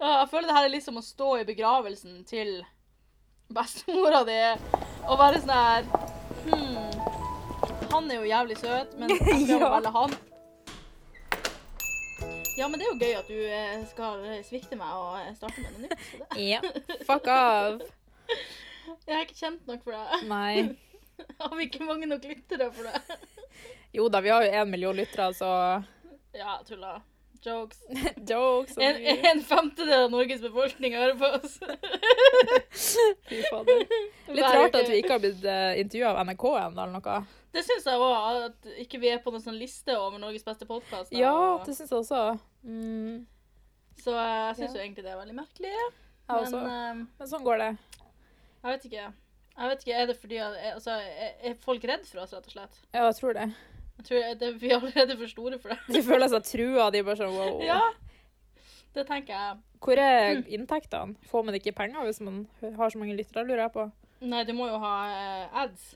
Jeg føler det her er litt som å stå i begravelsen til bestemora di og være sånn her Hm, Han er jo jævlig søt, men jeg skal jo velge han. Ja, men det er jo gøy at du eh, skal svikte meg og eh, starte med noe nytt. Ja. Fuck off. Jeg er ikke kjent nok for det. Nei. Har vi ikke mange nok lyttere for det? Jo da, vi har jo én million lyttere, så Ja, tulla. Jokes. Jokes En, en femtedel av Norges befolkning hører på oss. Fy fader. Litt rart at vi ikke har blitt uh, intervjua av NRK ennå, eller noe. Det syns jeg òg, at ikke vi er på noen sånn liste over Norges beste podkast. Ja, det syns jeg også. Mm. Så eh, jeg syns Ja. jo egentlig det er veldig merkelig. Jeg Men eh, Men sånn går det. jeg vet ikke. Jeg vet ikke, Er det fordi at, eh, altså, er folk redd for oss, rett og slett? Ja, jeg tror det. Jeg tror det, Vi er allerede for store for det. De føler seg trua. De er bare sånn wow. Ja, det tenker jeg. Hvor er inntektene? Får man ikke penger hvis man har så mange lyttere, lurer jeg på. Nei, du må jo ha eh, ads.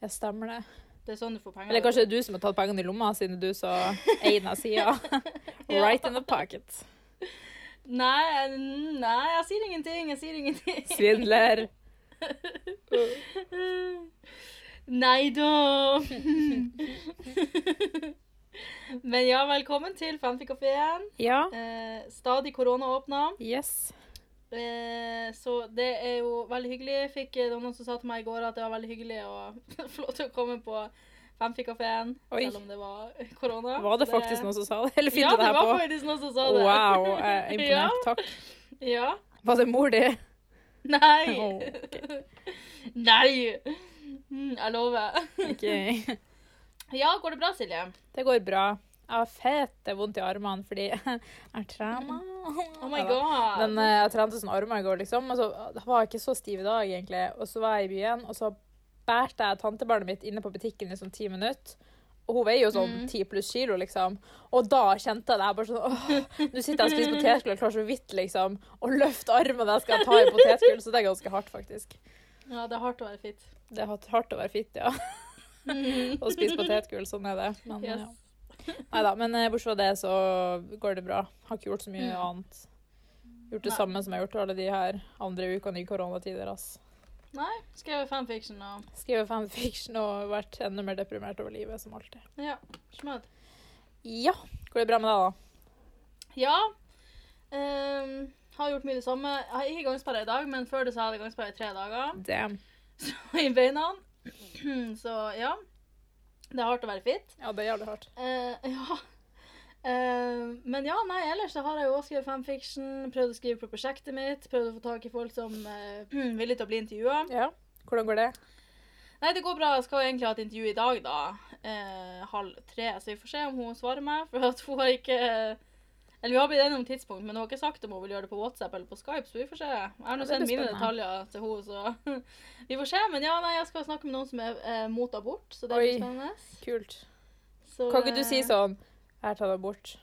Ja, stemmer det. Det er sånn du får penger. Eller kanskje det er du som har tatt pengene i lomma, siden du så eier sida. Right in the pocket. Nei, nei, jeg sier ingenting. Jeg sier ingenting. Svindler. Nei da. Men ja, velkommen til Fanfikafeen. Ja. Eh, stadig koronaåpna. Yes. Eh, så det er jo veldig hyggelig. Fikk, det var noen som sa til meg i går at det var veldig hyggelig å få lov til å komme på Fanfikafeen, selv om det var korona. Var det det faktisk noen som sa det? Eller Ja, du det det her var faktisk noen som sa det. Wow, eh, er imponert. Takk. Ja. Var det mor di? Nei. Åh, Nei. Mm, jeg lover. Ok. Ja, går det bra, Silje? Det går bra. Jeg har fete vondt i armene fordi jeg trener. Oh my god. Men eh, jeg trente sånn armer i går, liksom. Og så var jeg ikke så stiv i dag, egentlig. Og så var jeg i byen, og så bærte jeg tantebarnet mitt inne på butikken i sånn ti minutter. Og hun veier jo sånn Mm. ti pluss kilo, liksom. Og da kjente jeg det. Jeg bare sånn åh, Nå sitter jeg og spiser potetgull og klarer så vidt, liksom, å løfte armen jeg skal ta i potetgull. Så det er ganske hardt, faktisk. Ja, det er hardt å være fit. Det er hardt å være fit, ja. Og spise potetgull, sånn er det. Men, Yes. ja. Neida, men eh, bortsett fra det så går det bra. Har ikke gjort så mye Mm. annet. Gjort det Nei. samme som jeg har gjort alle de her andre ukene i koronatider. ass. Nei, skrevet fanfiction og Skrevet fanfiction og vært enda mer deprimert over livet, som alltid. Ja, smød. Ja, går det bra med deg, da? Ja. ehm, har gjort mye det samme. Jeg har ikke gangsperre i dag, men før det så hadde jeg gangsperre i tre dager. Damn. Så I beina. Så ja. Det er hardt å være fit. Ja, det er jævlig hardt. Eh, ja. Eh, men ja, nei, ellers så har jeg jo også skrevet fanfiction, prøvd å skrive på prosjektet mitt, prøvd å få tak i folk som eh, villige til å bli intervjua. Ja, hvordan går det? Nei, det går bra. Jeg skal jo egentlig ha et intervju i dag, da. Eh, halv tre. Så vi får se om hun svarer meg. For at hun har ikke Eller vi har blitt enige om tidspunkt, men hun har ikke sagt om hun vil gjøre det på WhatsApp eller på Skype, så vi får se. Jeg har nå sendt mine detaljer til henne, så vi får se. Men ja, nei, jeg skal snakke med noen som er eh, mot abort, så det blir spennende. Kult. Så, Kan ikke du si eh, sånn Jeg tatt abort.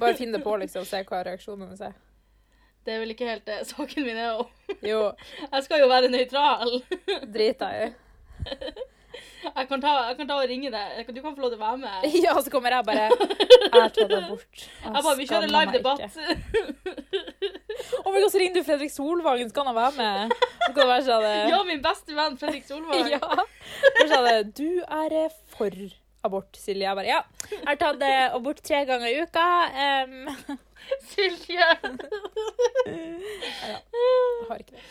Bare finn det på, liksom, og se hva reaksjonene er. Det er vel ikke helt det saken min er om. Jo, Jeg skal jo være nøytral. drit deg i. Jeg kan ta, jeg kan ta og ringe deg. Du kan få lov til å være med. Ja, så kommer jeg bare Jeg tar deg bort. Jeg bare, Vi kjører live debatt. Og my god, så ringer du Fredrik Solvangen, skal han være med. Det være sånn eh, Ja, min beste venn Fredrik Solvang. Ja. Så sa det Du er eh, for abort, Silje. Jeg bare Ja. Jeg har tatt eh, abort tre ganger i uka. Um. Silje. jeg har ikke det.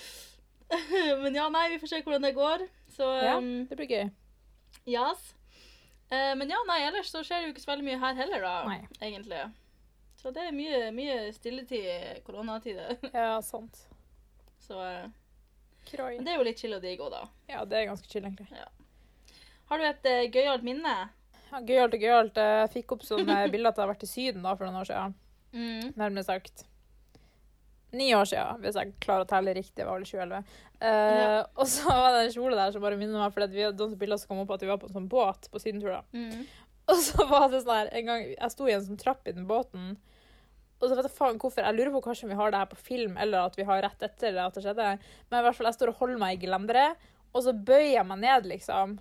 Men ja, nei, vi får se hvordan det går. Så Ja, um, det blir gøy. yes. Eh, men ja, nei, ellers så skjer det jo ikke så veldig mye her heller, da. Nei. Egentlig. Så det er mye, mye stilletid koronatider. Ja, sant. Så eh. Men det er jo litt chill og digg òg, da. Ja, det er ganske chill, egentlig. Har du et uh, gøyalt minne? Ja, gøyalt og gøyalt. Jeg fikk opp sånne bilder at jeg har vært i Syden da for noen år siden. Mm. Nærmere sagt ni år siden, hvis jeg klarer å telle riktig. Var vel 2011. Uh, Ja. Og så var det en kjole der som bare minner meg, for vi hadde noen bilder som kom opp at vi var på en sånn båt på sydentur. Mm. Og så var det sånn her, en gang, Jeg sto i en sånn trapp i den båten. Og så vet jeg faen hvorfor. Jeg lurer på kanskje om vi har det her på film, eller at vi har rett etter det at det skjedde. Men i hvert fall, jeg står og holder meg i gelenderet, og så bøyer jeg meg ned, liksom.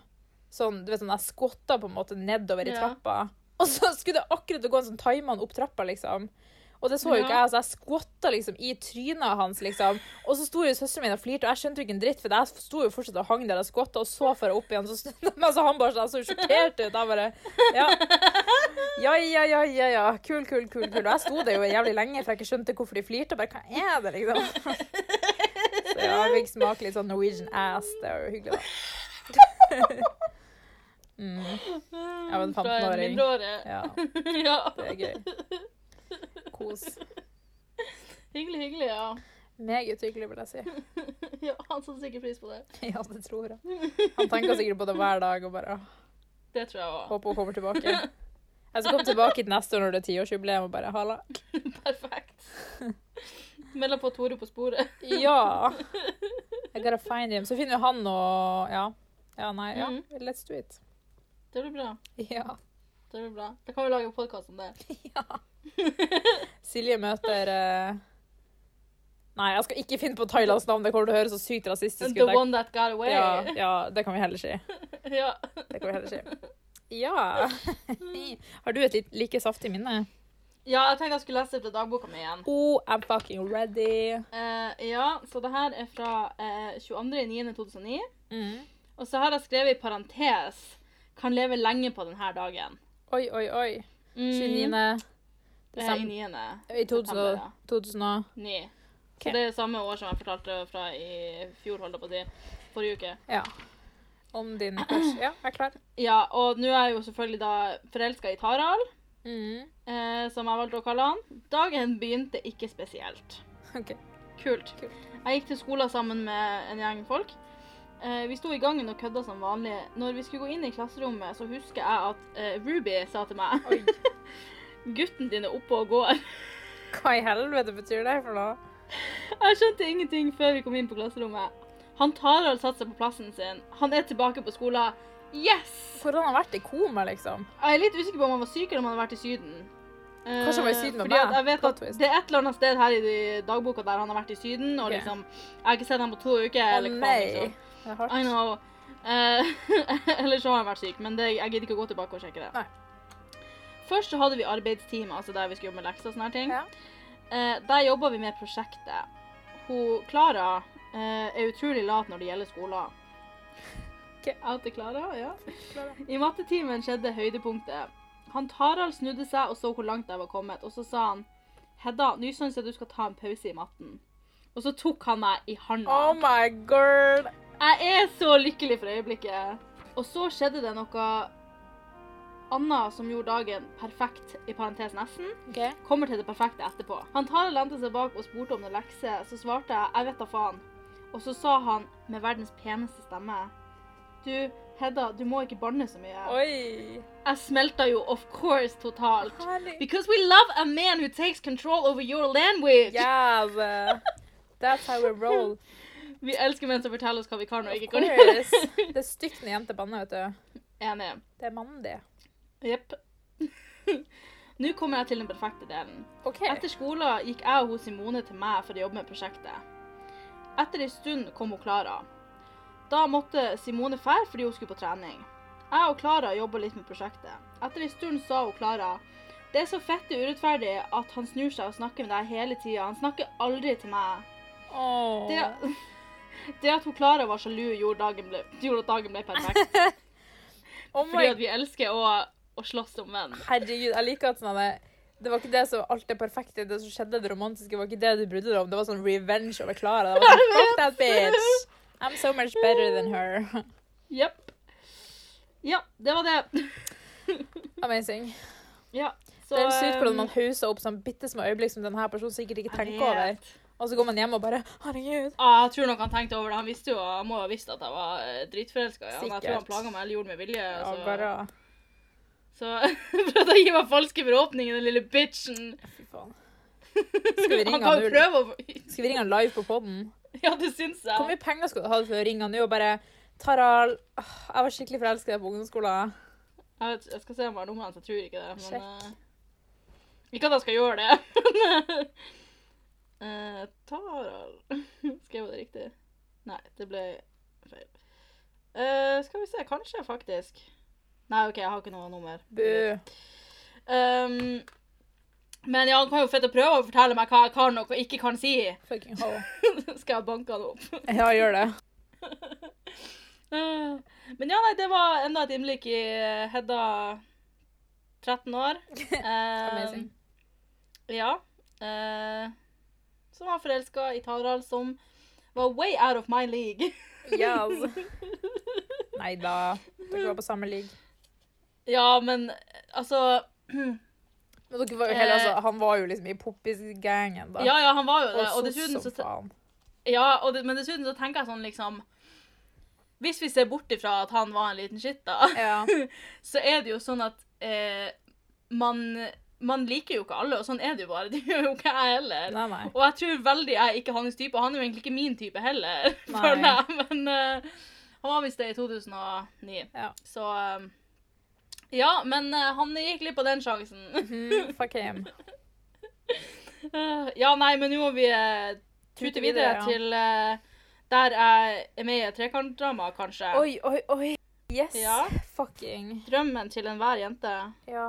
Sånn, du vet sånn, Jeg skotter på en måte nedover i Ja. trappa. Og så skulle det akkurat gå en sånn taimann opp trappa, liksom. Og det så jo ikke jeg, så jeg skvatta liksom i trynet hans, liksom. Og så sto jo søsteren min og flirte, og jeg skjønte jo ikke en dritt, for jeg sto jo fortsatt og hang der og skvatta, og så for jeg opp igjen, så snudde meg, så han bare sånn, så sjokkert ut. Jeg bare Ja. Ja, ja, ja, ja, ja. Kul, kul, kul. kul. Og jeg sto der jo jævlig lenge, for jeg ikke skjønte hvorfor de flirte. Bare, hva er det, liksom? Så ja, jeg fikk smake litt sånn Norwegian ass. Det var jo hyggelig, da. Mm, Jeg var en Fra 15-åring. ja, ja. det er gøy. Kos. Hyggelig, hyggelig, ja. Meget hyggelig, vil jeg si. ja. Han satte sikkert pris på det. Ja, det tror jeg. Han tenker sikkert på det hver dag og bare Det tror jeg òg. håper hun kommer tilbake. Jeg skal komme tilbake til neste år når det er tiårsjubileum og bare halla. Perfekt. Melder på Tore på sporet. Ja! I gotta find him. Så finner jo han og Ja. Ja, nei, ja. Mhm. Let's do it. Det blir bra. Ja. Det blir bra. Da kan vi lage podkast om det. ja. Silje møter uh... Nei, jeg skal ikke finne på Thailands navn. Det kommer til å høres så sykt rasistisk ut. The one that got away. Ja, ja, det kan vi heller si. ja. Det kan vi heller si. Ja. Har du et like saftig minne? Ja, jeg tenkte jeg skulle lese fra dagboka mi igjen. Oh, I'm fucking ready. Uh, ja, så det her er fra uh, 22.09.2009. Mm. Og så har jeg skrevet i parentes 'kan leve lenge på denne dagen'. Oi, oi, oi. Mm, 29. Det er i niende. I 2000, september, ja. 2000 9. Ok. Så det er samme år som jeg fortalte fra i fjor, holdt jeg på å si. Forrige uke. Ja. Om din kurs. Ja, jeg er klar. Ja, og nå er jeg jo selvfølgelig da forelska i Tarald, Mm. eh, som jeg valgte å kalle han. Dagen begynte ikke spesielt. OK. Kult. Kult. Jeg gikk til skolen sammen med en gjeng folk. Eh, vi sto i gangen og kødda som vanlig. Når vi skulle gå inn i klasserommet, så husker jeg at eh, Ruby sa til meg Oi. Gutten din er oppe og går. Hva i helvete betyr det for noe? Jeg skjønte ingenting før vi kom inn på klasserommet. Han tar og satt seg på plassen sin. Han er tilbake på skolen. Yes! For han har vært i koma, liksom. Jeg er litt usikker på om han var syk eller om han har vært i Syden. Eh, Kanskje han var i Syden med meg? Jeg vet at. Det er et eller annet sted her i dagboka der han har vært i Syden. Og liksom, Jeg har ikke sett ham på to uker. Eller hva liksom. Det er hardt. I know. Eh, eller så har han vært syk, men det, jeg gidder ikke å gå tilbake og sjekke det. Nei. Først så hadde vi arbeidstime, altså der vi skulle jobbe med lekser og sånne her ting. Ja. Eh, der jobba vi med prosjektet. Hun Klara eh, er utrolig lat når det gjelder skolen. Okay. Out til Klara, ja. I mattetimen skjedde høydepunktet. Han Tarald snudde seg og så hvor langt jeg var kommet, og så sa han Hedda, nå syns jeg du skal ta en pause i matten. Og så tok han meg i handa. Oh my god. Jeg er så lykkelig for øyeblikket. Og så skjedde det noe annet som gjorde dagen perfekt, i parentes nesten. okay. Kommer til det perfekte etterpå. Han Tarald lente seg bak og spurte om noen lekse, så svarte jeg 'jeg vet da faen'. Og så sa han med verdens peneste stemme 'Du, Hedda, du må ikke banne så mye'. Oi. Jeg smelta jo of course totalt. Herlig. Because we love a man who takes control over your language. Yes. uh, That's how we roll. Vi elsker menn som forteller oss hva vi kan og ikke kan. Det er stygt når jenter banner, vet du. Enig. Det er mandig. Jepp. Nå kommer jeg til den perfekte delen. Okay. Etter skolen gikk jeg og hun Simone til meg for å jobbe med prosjektet. Etter en stund kom hun Klara. Da måtte Simone fære fordi hun skulle på trening. Jeg og Klara jobba litt med prosjektet. Etter en stund sa hun Klara det er så fette urettferdig at han snur seg og snakker med deg hele tida. Han snakker aldri til meg. Oh. Det, det at hun Klara var sjalu, gjorde, dagen ble, gjorde at dagen ble perfekt. Oh Fordi at vi elsker å, å slåss om menn. Herregud, jeg liker at sånn at det, var ikke det som alt det perfekte, det som skjedde, det romantiske, var ikke det du brydde deg om. Det var sånn revenge over Klara. Det var sånn, fuck that bitch. I'm so much better than her. Jepp. Ja, det var det. Amazing. Ja, så, Det er sykt hvordan um, man hauser opp sånn bitte små øyeblikk som denne personen sikkert ikke tenker over. Og så går man hjem og bare Herregud. Ah, jeg tror nok han tenkte over det. Han visste jo, han må jo ha visst at jeg var eh, dritforelska. Ja. Jeg tror han plaga meg eller gjorde det med vilje. Ja, så bare så prøvde å gi meg falske forhåpninger, den lille bitchen. Fy faen. Skal vi Han ringe han nå? prøve å Skal vi ringe han live på poden? Ja, det syns jeg. Hvor mye penger skal du ha for å ringe han nå og bare Taral, jeg var skikkelig forelska i deg på ungdomsskolen. Jeg, vet, jeg skal se om jeg har nummeret hans, jeg tror ikke det. Men, eh, ikke at jeg skal gjøre det. men, eh, Tarald Skrev jeg det riktig? Nei, det ble feil. Uh, skal vi se, kanskje faktisk. Nei, OK, jeg har ikke noe nummer. Um, Men ja, han kan jo fette prøve å fortelle meg hva jeg kan og hva jeg ikke kan si. Fucking ho. Skal jeg banke han opp? Ja, gjør det. Eh, Men ja, nei, det var enda et innblikk i eh, Hedda 13 år. Amazing. Ja. Uh, som var forelska i Tarald, som var way out of my league. Yes. Nei da. Dere var på samme league. Ja, men altså Men var hele, Eh. altså, han var jo liksom i poppis-gangen, da. Ja, ja, han var jo det. og dessuten så faen. Ja, det, men dessuten så tenker jeg sånn liksom Hvis vi ser bort ifra at han var en liten skitt, da, Ja. så er det jo sånn at eh, man, man liker jo ikke alle, og sånn er det jo bare. Det gjør jo ikke jeg heller. Nei, nei. Og jeg tror veldig jeg er ikke hans type, og han er jo egentlig ikke min type heller, føler jeg. Men eh, han var visst det i 2009. Ja. Så eh, Ja, men uh, han gikk litt på den sjansen. mm, fuck him. Uh, ja, nei, men nå må vi uh, tute videre videre, ja. til der jeg er med i et trekantdrama, kanskje. Oi, oi, oi. Yes. Ja. Fucking. Drømmen til enhver jente. Ja.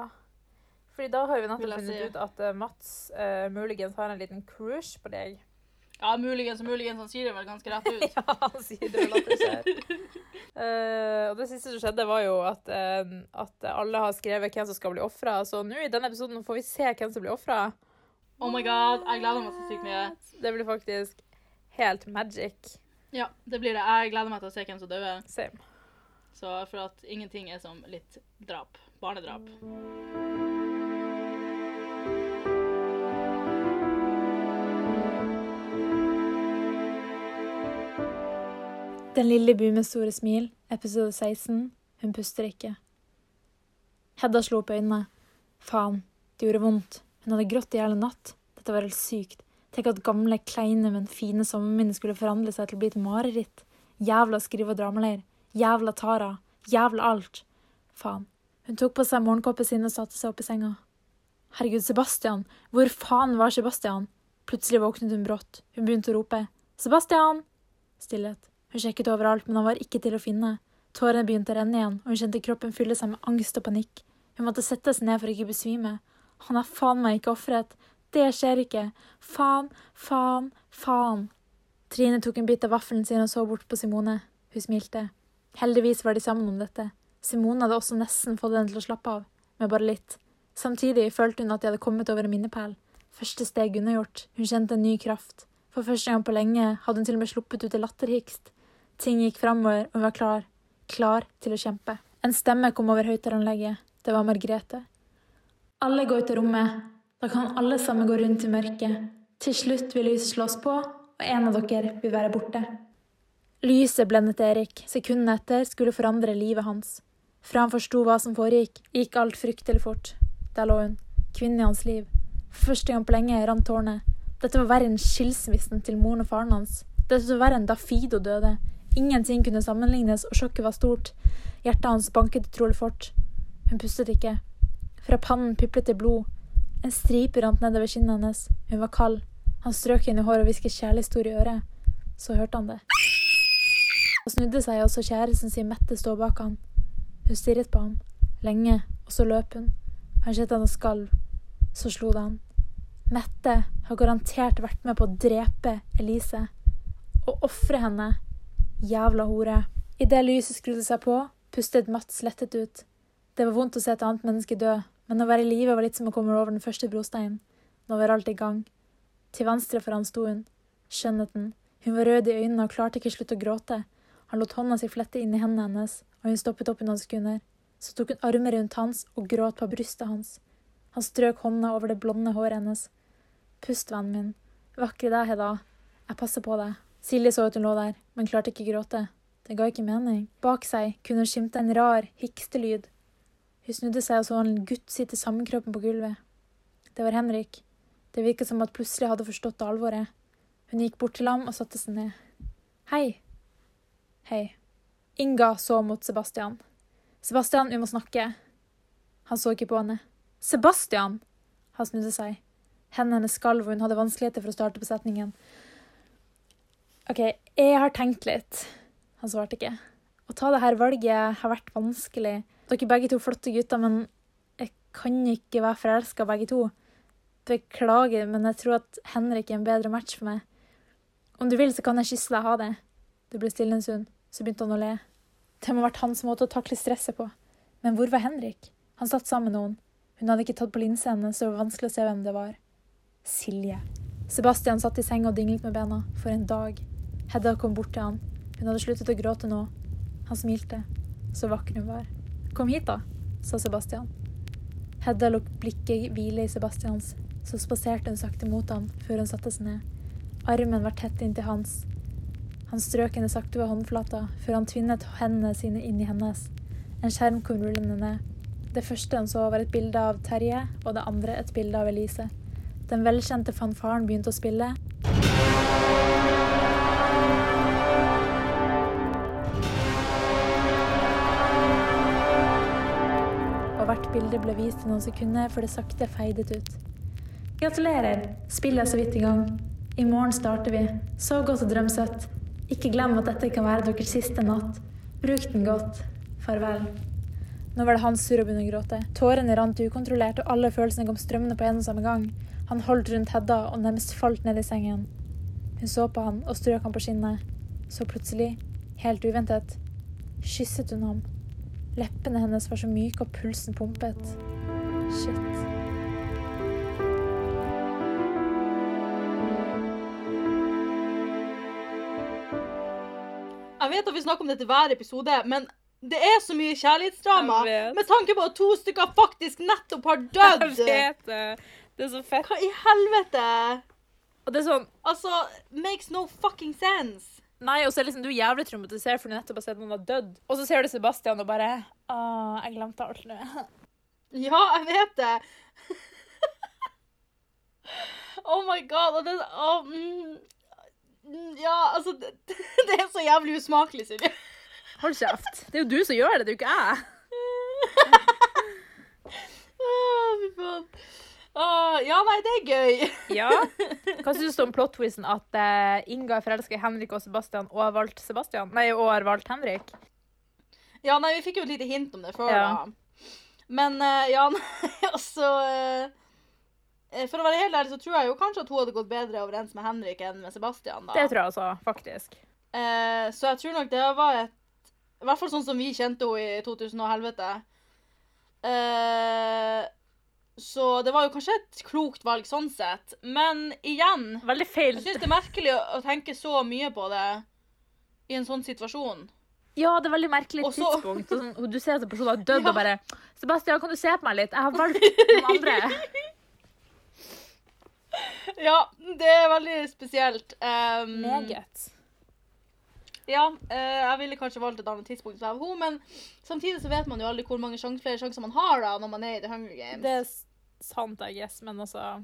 Fordi da har vi nettopp funnet si. ut at Mats muligens har en liten crush på deg. Ja, muligens og muligens. Han sier det vel ganske rett ut. Ja, han sier det vel at det skjer. Eh, og det siste som skjedde, var jo at, uh, at alle har skrevet hvem som skal bli ofra. Så nå i denne episoden får vi se hvem som blir ofra. Oh my god, jeg gleder meg så sykt mye. Det blir faktisk helt magic. Ja, det blir det. Jeg gleder meg til å se hvem som dør. Same. Så for at ingenting er som litt drap. Barnedrap. Den lille by med store smil, episode 16. Hun puster ikke. Hedda slo opp øynene. Faen, det gjorde vondt. Hun hadde grått i hele natt. Dette var helt sykt. Tenk at gamle, kleine, men fine sommerminner skulle forandre seg til å bli et mareritt. Jævla skrive- og dramaleir. Jævla Tara. Jævla alt. Faen. Hun tok på seg morgenkåpen sin og satte seg opp i senga. Herregud, Sebastian! Hvor faen var Sebastian? Plutselig våknet hun brått. Hun begynte å rope. Sebastian! Stillhet. Hun sjekket overalt, men han var ikke til å finne. Tårene begynte å renne igjen, og hun kjente kroppen fylle seg med angst og panikk. Hun måtte sette seg ned for å ikke besvime. Han er faen meg ikke ofret. Det skjer ikke. Faen, faen, faen. Trine tok en bit av vaffelen sin og så bort på Simone. Hun smilte. Heldigvis var de sammen om dette. Simone hadde også nesten fått henne til å slappe av, men bare litt. Samtidig følte hun at de hadde kommet over en minnepæl. Første steg unnagjort. Hun kjente en ny kraft. For første gang på lenge hadde hun til og med sluppet ut i latterhikst. Ting gikk framover, og hun var klar. Klar til å kjempe. En stemme kom over høyttaleranlegget. Det var Margrethe. Alle går ut av rommet. Da kan alle sammen gå rundt i mørket. Til slutt vil lyset slås på, og en av dere vil være borte. Lyset blendet Erik. Sekundene etter skulle forandre livet hans. Fra han forsto hva som foregikk, gikk alt fryktelig fort. Der lå hun, kvinnen i hans liv. For første gang på lenge rant tårnet. Dette var verre enn skilsmissen til moren og faren hans. Dette var verre enn da Fido døde. Ingenting kunne sammenlignes, og sjokket var stort. Hjertet hans banket utrolig fort. Hun pustet ikke. Fra pannen piplet det blod. En stripe rant nedover kinnet hennes. Hun var kald. Han strøk henne i håret og hvisket kjærlighetsord i øret. Så hørte han det. Han snudde seg og så kjæresten sin Mette stå bak han. Hun stirret på ham. Lenge, og så løp hun. Han kjente henne og skalv. Så slo det han. Mette har garantert vært med på å drepe Elise. Og ofre henne. Jævla hore. Idet lyset skrudde seg på, pustet Mats lettet ut. Det var vondt å se et annet menneske dø, men å være i live var litt som å komme over den første brosteinen. Nå var alt i gang. Til venstre for han sto hun. Skjønnheten. Hun var rød i øynene og klarte ikke slutte å gråte. Han lot hånda si flette inn i hendene hennes, og hun stoppet opp i noen sekunder. Så tok hun armer rundt hans og gråt på brystet hans. Han strøk hånda over det blonde håret hennes. Pust, vennen min. Vakre deg, Hedda. Jeg passer på deg. Silje så at hun lå der, men klarte ikke gråte. Det ga ikke mening. Bak seg kunne hun skimte en rar hikstelyd. Hun snudde seg og så en gutt sitte sammenkroppen på gulvet. Det var Henrik. Det virket som at plutselig hadde forstått alvoret. Hun gikk bort til ham og satte seg ned. Hei. Hei. Inga så mot Sebastian. Sebastian, vi må snakke. Han så ikke på henne. Sebastian! Han snudde seg. Hendene hennes skalv, og hun hadde vanskeligheter for å starte på setningen. OK, jeg har tenkt litt. Han svarte ikke. Å ta det her valget har vært vanskelig. Dere er begge to flotte gutter, men jeg kan ikke være forelska begge to. Beklager, men jeg tror at Henrik er en bedre match for meg. Om du vil, så kan jeg kysse deg, ha det. Det ble stille en stund, så begynte han å le. Det må ha vært hans måte å takle stresset på. Men hvor var Henrik? Han satt sammen med noen. Hun hadde ikke tatt på linsa hennes, så det var vanskelig å se hvem det var. Silje. Sebastian satt i senga og dinglet med bena. For en dag. Hedda kom bort til han. Hun hadde sluttet å gråte nå. Han smilte. Så vakker hun var. Kom hit, da, sa Sebastian. Hedda lot blikket hvile i Sebastians, så spaserte hun sakte mot ham før hun satte seg ned. Armen var tett inntil hans. Han strøk henne sakte ved håndflata før han tvinnet hendene sine inn i hennes. En skjerm kom rullende ned. Det første han så, var et bilde av Terje, og det andre et bilde av Elise. Den velkjente fanfaren begynte å spille. Og ble vist i noen sekunder før det sakte feidet ut. Gratulerer! Spillet er så vidt i gang. I morgen starter vi. Sov godt og drøm søtt. Ikke glem at dette kan være deres siste natt. Bruk den godt. Farvel. Nå var det hans tur å begynne å gråte. Tårene rant ukontrollert, og alle følelsene kom strømmende på en og samme gang. Han holdt rundt Hedda og nærmest falt ned i sengen. Hun så på han og strøk han på skinnet. Så plutselig, helt uventet, kysset hun ham. Leppene hennes var så myke og pulsen pumpet. Shit. Jeg vet at vi snakker om dette hver episode, men det er så mye kjærlighetsdrama. Med tanke på at to stykker faktisk nettopp har dødd. Jeg vet det. Det er så fett. Hva i helvete? Og det er sånn Altså, makes no fucking sense. Nei, og så er liksom du er jævlig traumatisert for du nettopp har sett noen har dødd. Og så ser du Sebastian og bare Å, jeg glemte alt nå. Ja, jeg vet det. oh my god. Og det mm, mm, Ja, altså det, det er så jævlig usmakelig, Silje. Hold kjeft. Det er jo du som gjør det, det er jo ikke jeg. Å, Fy faen. Å, ja, nei, det er gøy. Ja. Hva syns du om plot-twisten at uh, Inga er forelska i Henrik og Sebastian og har valgt Sebastian? Nei, og har valgt Henrik? Ja, nei, vi fikk jo et lite hint om det før, Ja. da. Men uh, ja, altså eh, For å være helt ærlig så tror jeg jo kanskje at hun hadde gått bedre overens med Henrik enn med Sebastian. da. Det tror jeg altså, faktisk. Så jeg tror nok det var et I hvert fall sånn som vi kjente henne i 2000 og helvete. Eh, så det var jo kanskje et klokt valg sånn sett. Men igjen Veldig feil. Jeg syns det er merkelig å, tenke så mye på det i en sånn situasjon. Ja, det er veldig merkelig Også... tidspunkt. og Sånn, du ser at personen har dødd Ja. og bare Sebastian, kan du se på meg litt? Jeg har valgt noen andre. Ja, det er veldig spesielt. Um, Meget. Ja, eh, jeg ville kanskje valgt et annet tidspunkt av henne, men samtidig så vet man jo aldri hvor mange sjans, flere sjanser man har da når man er i The Hunger Games. Det er sant, I guess, men altså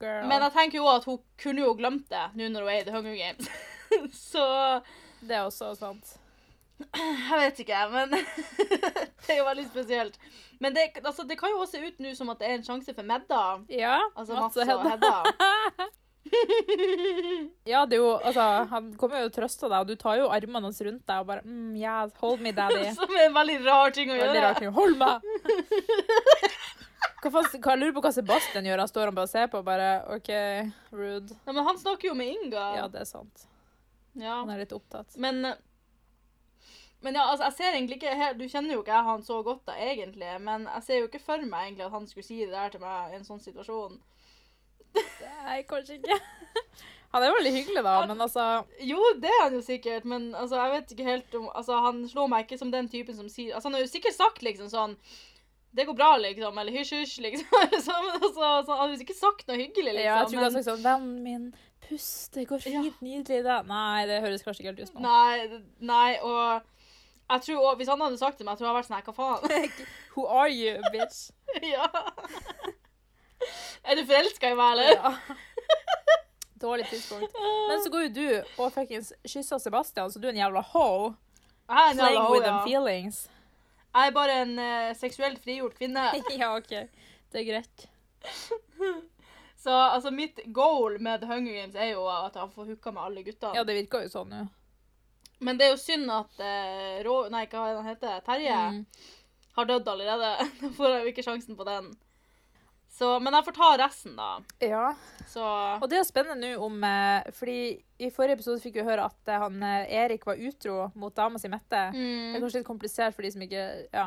Girl. Men jeg tenker jo at hun kunne jo glemt det nå når hun er i The Hunger Games. så det er også sant. jeg vet ikke, men det er jo veldig spesielt. Men det, altså, det kan jo også se ut nå som at det er en sjanse for Medda. Ja, Altså Mats og Hedda. Ja, det er jo, altså, han kommer jo og trøster deg, og du tar jo armene hans rundt deg og bare mm, yeah, hold me, daddy. Som er en veldig rar ting å Veldig gjøre. Rar ting. Hold meg! Hva, faen- hva, jeg lurer på hva Sebastian gjør. Han står og bare og ser på, bare OK, rude. Ja, men han snakker jo med Inga. Ja, det er sant. Ja. Han er litt opptatt. Men, men ja, altså, jeg ser egentlig ikke helt Du kjenner jo ikke jeg han så godt, da, egentlig. Men jeg ser jo ikke for meg egentlig at han skulle si det der til meg i en sånn situasjon. Nei, kanskje ikke. Han er veldig hyggelig, da, men altså Jo, det er han jo sikkert, men altså, jeg vet ikke helt om Altså, han slår meg ikke som den typen som sier Altså, han har jo sikkert sagt liksom sånn det går bra, liksom. Eller hysj, hysj, liksom. Så, altså, så han har jo ikke sagt noe hyggelig, liksom. Ja, jeg tror ikke han men- har sagt sånn Vennen min, pust, det går Ja. fint, nydelig, det. Nei, det høres kanskje ikke helt ut som. Nei, nei, og jeg tror også, Hvis han hadde sagt det til meg, jeg tror jeg hadde vært sånn Hva faen? Who are you, bitch? ja. Er du forelska i meg, eller? Ja. Dårlig tidspunkt. Men så går jo du og fuckings kysser Sebastian, så du er en jævla hoe. Jeg er en jævla with ho, them ja. feelings. Jeg er bare en uh, seksuelt frigjort kvinne. ja, OK. Det er greit. Så altså, mitt goal med The Hunger Games er jo at jeg får hooka med alle guttene. Ja, det virker jo sånn, jo. Men det er jo synd at uh, Rå... Nei, hva heter det han? Terje Mm. har dødd allerede. Da får jeg jo ikke sjansen på den. Så, men jeg får ta resten, da. Ja. Så Og det er spennende nå om eh, Fordi i forrige episode fikk vi høre at eh, han eh, Erik var utro mot dama si Mette. Det er mm, kanskje litt komplisert for de som ikke Ja.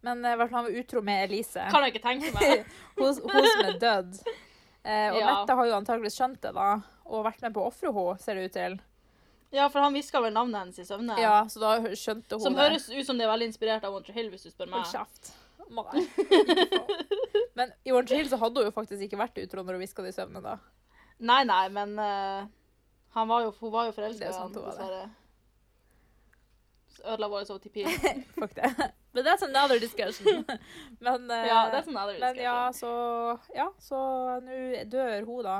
Men i hvert fall han var utro med Elise. kan jeg ikke tenke meg. hun, som er død. Eh, og Ja. Mette har jo antakeligvis skjønt det, da. Og vært med på å ofre henne, ser det ut til. Ja, for han hviska vel navnet hennes i søvne. Ja, Så da skjønte hun Som det. høres ut som det er veldig inspirert av Wonter Hill, hvis du spør Hold meg. kjeft. Nei. Men i Orange Hill så hadde hun jo faktisk ikke vært utro når hun hviska det i søvne, da. Nei, nei, men uh, han var jo, hun var jo forelska i det. dessverre. Så Ødela vår OTP. Fuck det. But that's another discussion. Men, uh, Ja, det er sånn jeg men ja, så Ja, så nå dør hun, da.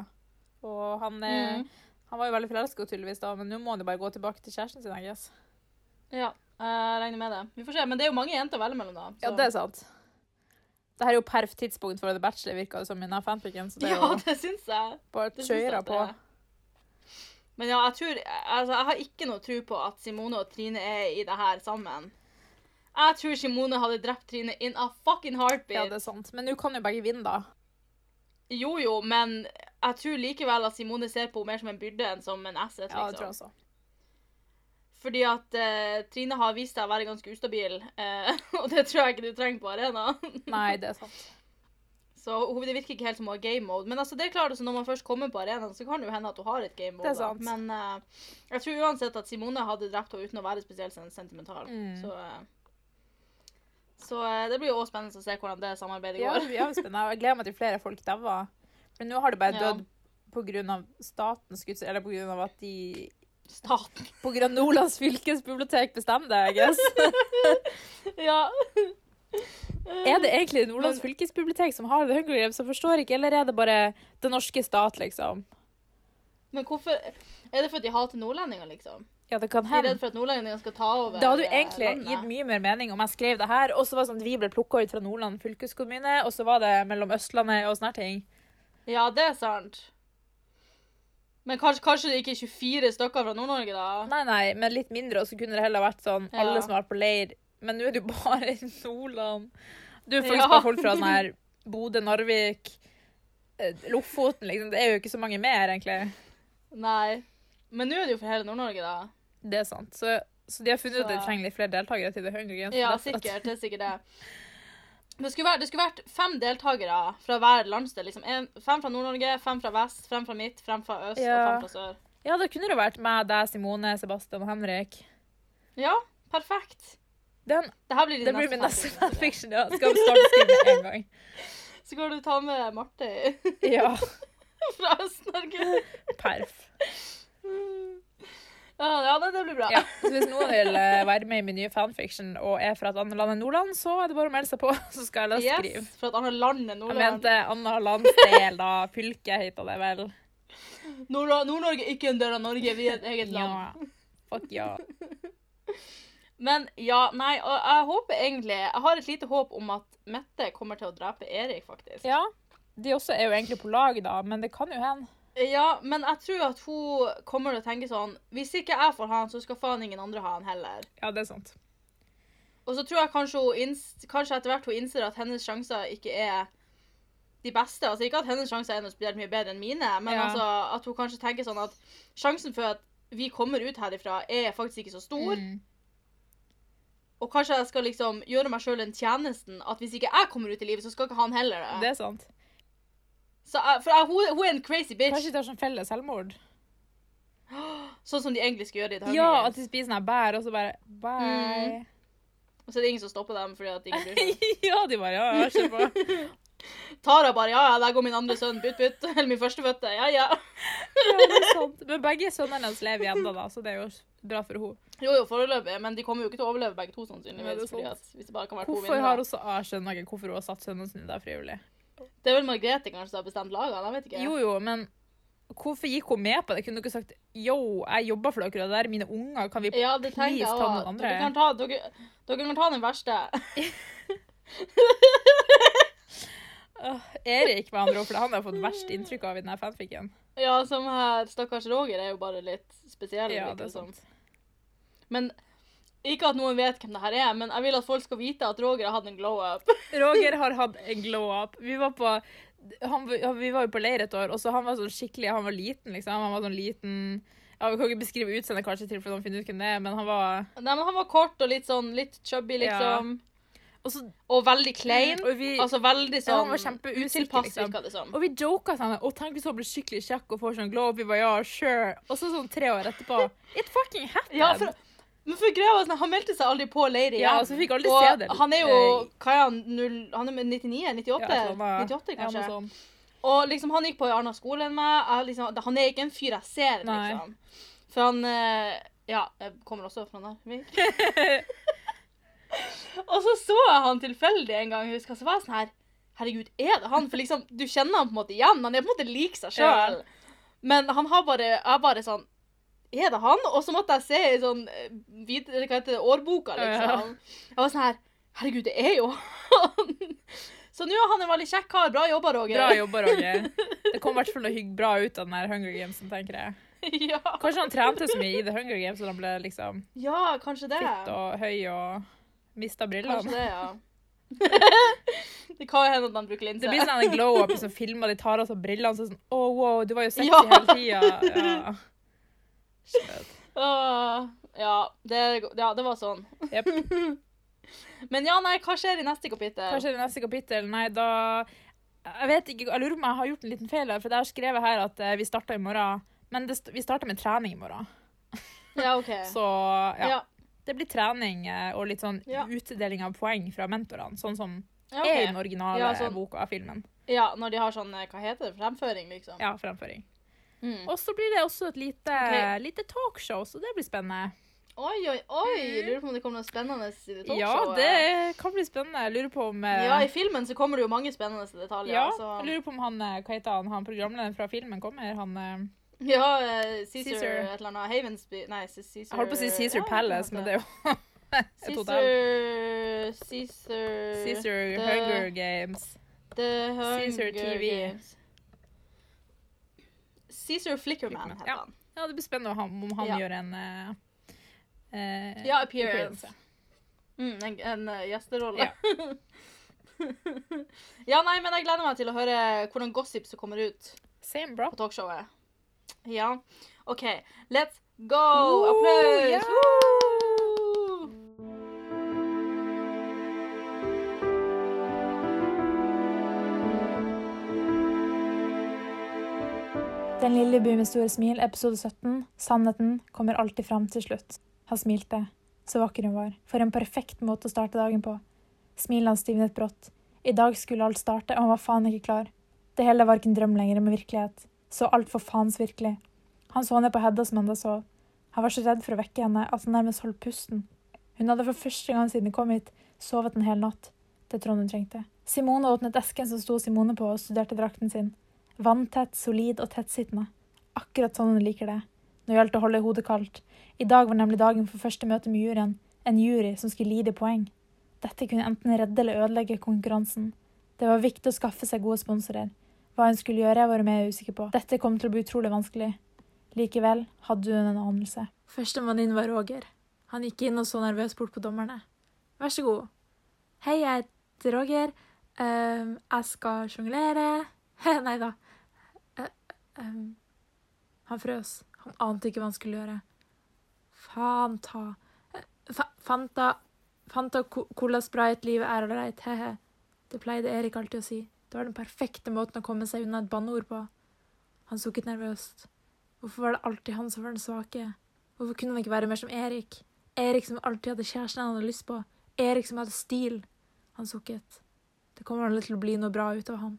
Og han, Mm. han var jo veldig forelska, tydeligvis, da, men nå må han jo bare gå tilbake til kjæresten sin, I guess. Ja, jeg regner med det. Vi får se. Men det er jo mange jenter å velge mellom, da. Ja, det er sant. Det her er jo perf tidspunkt for The Bachelor, virka det som i denne fanficken, så det er Ja, jo det syns jeg. bare kjøra på. Men ja, jeg tror Altså, jeg har ikke noe tro på at Simone og Trine er i det her sammen. Jeg tror Simone hadde drept Trine in a fucking heartbeat. Ja, det er sant. Men nå kan jo begge vinne, da. Jo, jo, men jeg tror likevel at Simone ser på henne mer som en byrde enn som en asset. Liksom. Ja, det tror jeg også. Fordi at eh, Trine har vist seg å være ganske ustabil, eh, og det tror jeg ikke du trenger på arena. Nei, det er sant. Så hun, det virker ikke helt som hun har game mode. Men altså, det er klart, altså, når man først kommer på arenaen, så kan det jo hende at hun har et game mode. Det er da. sant. Men eh, jeg tror uansett at Simone hadde drept henne uten å være spesielt sentimental. Mm. Så, eh, så eh, det blir jo også spennende å se hvordan det samarbeidet Ja, går. det blir spennende. Jeg gleder meg til flere folk dauer. For nå har det bare dødd på grunn av statens guds... Eller av at de Staten. På grunn av Nordlands fylkesbibliotek bestemmer det, I guess. Ja. Er det egentlig Nordlands fylkesbibliotek som har The Hunger Games? Så forstår jeg ikke, eller er det bare det norske stat, liksom? Men hvorfor Er det fordi de hater nordlendinger, liksom? Ja, det kan De er hende. redd for at nordlendingene skal ta over Det hadde jo eh, egentlig landet. gitt mye mer mening om jeg skrev det her, og så var det sånn at vi ble plukka ut fra Nordland fylkeskommune, og så var det mellom Østlandet og sånne ting. Ja, det er sant. Men kanskje, kanskje det ikke er 24 stykker fra Nord-Norge, da? Nei, nei, men litt mindre, og så kunne det heller vært sånn Ja. alle som har vært på leir. Men nå er det jo bare i Nordland. Du er faktisk Ja. bare folk fra sånn her Bodø, Narvik, eh, Lofoten, liksom. Det er jo ikke så mange mer, egentlig. Nei. Men nå er det jo for hele Nord-Norge, da. Det er sant. Så, så de har funnet ut at de trenger litt flere deltakere til The Hunger Games. Ja, sikkert. Det er sikkert det. Det skulle, vært, det skulle vært fem deltakere fra hver landsdel. Liksom. En, fem fra Nord-Norge, fem fra vest, fem fra midt, fem fra øst Ja. og fem fra sør. Ja, det kunne det vært meg, deg, Simone, Sebastian og Henrik. Ja, perfekt. Den, Det her blir det blir min neste fanfiction. ja. Skal vi starte skrive en gang. Så går du ta med Marte Ja, fra Øst-Norge. perf. Ja, ja, det, det blir bra. Ja, så hvis noen vil eh, være med i min nye fanfiction og er fra et annet land enn Nordland, så er det bare å melde seg på, så skal jeg skrive. Yes, fra et annet land enn Nordland. Jeg mente annet landsdel, da. Fylke heter det vel. Nord- Nord-Norge er ikke en del av Norge, vi er et eget land. Ja. Fuck ja. Men ja, nei, og jeg håper egentlig Jeg har et lite håp om at Mette kommer til å drepe Erik, faktisk. Ja. De også er jo egentlig på lag, da, men det kan jo hende. Ja, men jeg tror at hun kommer til å tenke sånn Hvis ikke jeg får han, så skal faen ingen andre ha han heller. Ja, det er sant. Og så tror jeg kanskje, kanskje etter hvert hun innser at hennes sjanser ikke er de beste. Altså Ikke at hennes sjanser er noe spesielt mye bedre enn mine, men Ja. altså at hun kanskje tenker sånn at sjansen for at vi kommer ut herifra, er faktisk ikke så stor. Mm. Og kanskje jeg skal liksom gjøre meg sjøl den tjenesten at hvis ikke jeg kommer ut i livet, så skal ikke han heller det. Det er sant. Så for uh, hun, hun er en crazy bitch. Kanskje de tar sånn felles selvmord? Sånn som de egentlig skal gjøre i Hunger Ja, at de spiser sånn bær, og så bare Bye. Og så er det ingen som stopper dem fordi at de ikke bryr seg. ja, de bare Ja, ja, kjør på. Tara bare ja, ja, der går min andre sønn, bytt, bytt. Eller min førstefødte, ja, ja. Ja, det er sant. Men begge sønnene hennes lever igjen, da, så det er jo bra for henne. Jo, jo, foreløpig, men de kommer jo ikke til å overleve begge to, sannsynligvis. Ja, fordi at hvis det bare kan være to Hvorfor har også ah, skjønner jeg ikke hvorfor hun har satt sønnen sin der frivillig. Det er vel Margrethe kanskje som har bestemt lagene, jeg vet ikke. Jo, jo, men hvorfor gikk hun med på det? Kunne du ikke sagt yo, jeg jobber for dere, og det er mine unger, kan vi Ja, please ta noen andre? Dere kan ta, dere, dere kan ta den verste. Uh, Erik, med andre ord, for han har fått verst inntrykk av i denne fanficken. Ja, som her stakkars Roger er jo bare litt spesiell. Ja, det er sant. som. sant. Men ikke at noen vet hvem det her er, men jeg vil at folk skal vite at Roger har hatt en glow up. Roger har hatt en glow up. Vi var på han, ja, Vi var jo på leir et år, og så han var sånn skikkelig Han var liten, liksom. Han var sånn liten ja, Vi kan ikke beskrive utseendet kanskje til for noen finner ut hvem det er, men han var Nei, men han var kort og litt sånn litt chubby, liksom. Og, så, Og veldig klein. og vi, Altså veldig sånn han var kjempeusikker, utilpass, liksom. virka det som. og vi joka sånn Å, tenk hvis hun blir skikkelig kjekk og får sånn glow up. Vi var ja, sure. Og så sånn tre år etterpå It fucking happened. Ja, for, men for greia var sånn, Han meldte seg aldri på leir igjen. Ja, så fikk aldri og se det. Han er jo hva er han, 0, han er med 99? 98? Ja, sånn, ja. 98 kanskje? Ja, sånn. Og liksom, han gikk på en annen skole enn meg. Liksom, han er ikke en fyr jeg ser, Nei. liksom. For han eh, Ja, jeg kommer også fra Narvik. og så så jeg han tilfeldig en gang, husker jeg, så var jeg sånn her Herregud, er det han? For liksom, du kjenner han på en måte igjen. Han er på en måte lik seg sjøl. Men han har bare er bare sånn Er det han? Og så måtte jeg se i sånn videre, eller hva heter det, årboka, liksom. Jeg var sånn her Herregud, det er jo han! Så nå er han en veldig kjekk kar. Bra jobba, Roger. Bra jobba, Roger. Det kom i hvert fall noe bra ut av den her Hunger Gamesen, tenker jeg. ja. Kanskje han trente så mye i The Hunger Games at han ble liksom ja, kanskje det. fitt og høy og mista Kanskje det, ja. det kan hende at han bruker linse. Det blir sånn en glow-up som filmer de tar av seg brillene så sånn Å, wow, du var jo sexy Ja. hele tida. Ja. Åh, ja, det, ja, det var sånn. Yep. Men ja, nei, hva skjer i neste kapittel? Hva skjer i neste kapittel? Nei, da Jeg vet ikke, jeg lurer på om jeg har gjort en liten feil her, for jeg har skrevet her at eh, vi starter i morgen. Men det, vi starter med trening i morgen. Ja, OK. Så ja. ja. Det blir trening eh, og litt sånn Ja. utdeling av poeng fra mentorene, sånn som Ja, er i den originale Ja, sånn. boka av filmen. ja, når de har sånn eh, Hva heter det? Fremføring, liksom? Ja, fremføring. Mm. Og så blir det også et lite, okay. lite talkshow, så det blir spennende. Oi, oi, oi! Lurer på om det kommer noe spennende i det Mm. Ja, det kan bli spennende. Jeg lurer på om eh, Ja, i filmen så kommer det jo mange spennende detaljer. ja, så... jeg lurer på om han, eh, hva heter han, han programlederen fra filmen kommer. Han, eh, Ja, uh, Caesar, Caesar. et eller annet Havensby Nei, Caesar jeg holdt på å si Caesar Palace, men det er jo Caesar. Caesar Caesar Hunger Games. The Hunger Caesar TV. Games. Caesar Flickerman Flickerman, heter han. Ja, det blir spennende om han, Ja. gjør en uh, eh, Ja, appearance. Mm, en en uh, gjesterolle. Ja. ja, nei, men jeg gleder meg til å høre hvordan gossip som kommer ut Same, bro. på talkshowet. Ja. OK, let's go! Applaus! ja! Den lille by med store smil, episode 17. Sannheten kommer alltid fram til slutt. Han smilte. Så vakker hun var. For en perfekt måte å starte dagen på. Smilet hans stivnet brått. I dag skulle alt starte, og han var faen ikke klar. Det hele var ikke en drøm lenger, men virkelighet. Så altfor faens virkelig. Han så ned på Hedda som enda sov. Han var så redd for å vekke henne at han nærmest holdt pusten. Hun hadde for første gang siden hun kom hit, sovet en hel natt. Det Trond hun trengte. Simone åpnet esken som sto Simone på, og studerte drakten sin. Vanntett, solid og tettsittende. Akkurat sånn hun liker det. Nå gjaldt det å holde hodet kaldt. I dag var nemlig dagen for første møte med juryen. En jury som skulle lide poeng. Dette kunne enten redde eller ødelegge konkurransen. Det var viktig å skaffe seg gode sponsorer. Hva hun skulle gjøre, var hun mer usikker på. Dette kom til å bli utrolig vanskelig. Likevel hadde hun en anelse. Førstemann inn var Roger. Han gikk inn og så nervøst bort på dommerne. Vær så god. Hei, jeg heter Roger. Uh, jeg skal sjonglere. Nei da. Ehm, han frøs. Han ante ikke hva han skulle gjøre. Fanta Eh, fa Fanta Fanta co- Cola Sprite, livet er ålreit, he-he. Det pleide Erik alltid å si. Det var den perfekte måten å komme seg unna et banneord på. Han sukket nervøst. Hvorfor var det alltid han som var den svake? Hvorfor kunne han ikke være mer som Erik? Erik som alltid hadde kjæresten han hadde lyst på. Erik som hadde stil. Han sukket. Det kommer aldri til å bli noe bra ut av ham.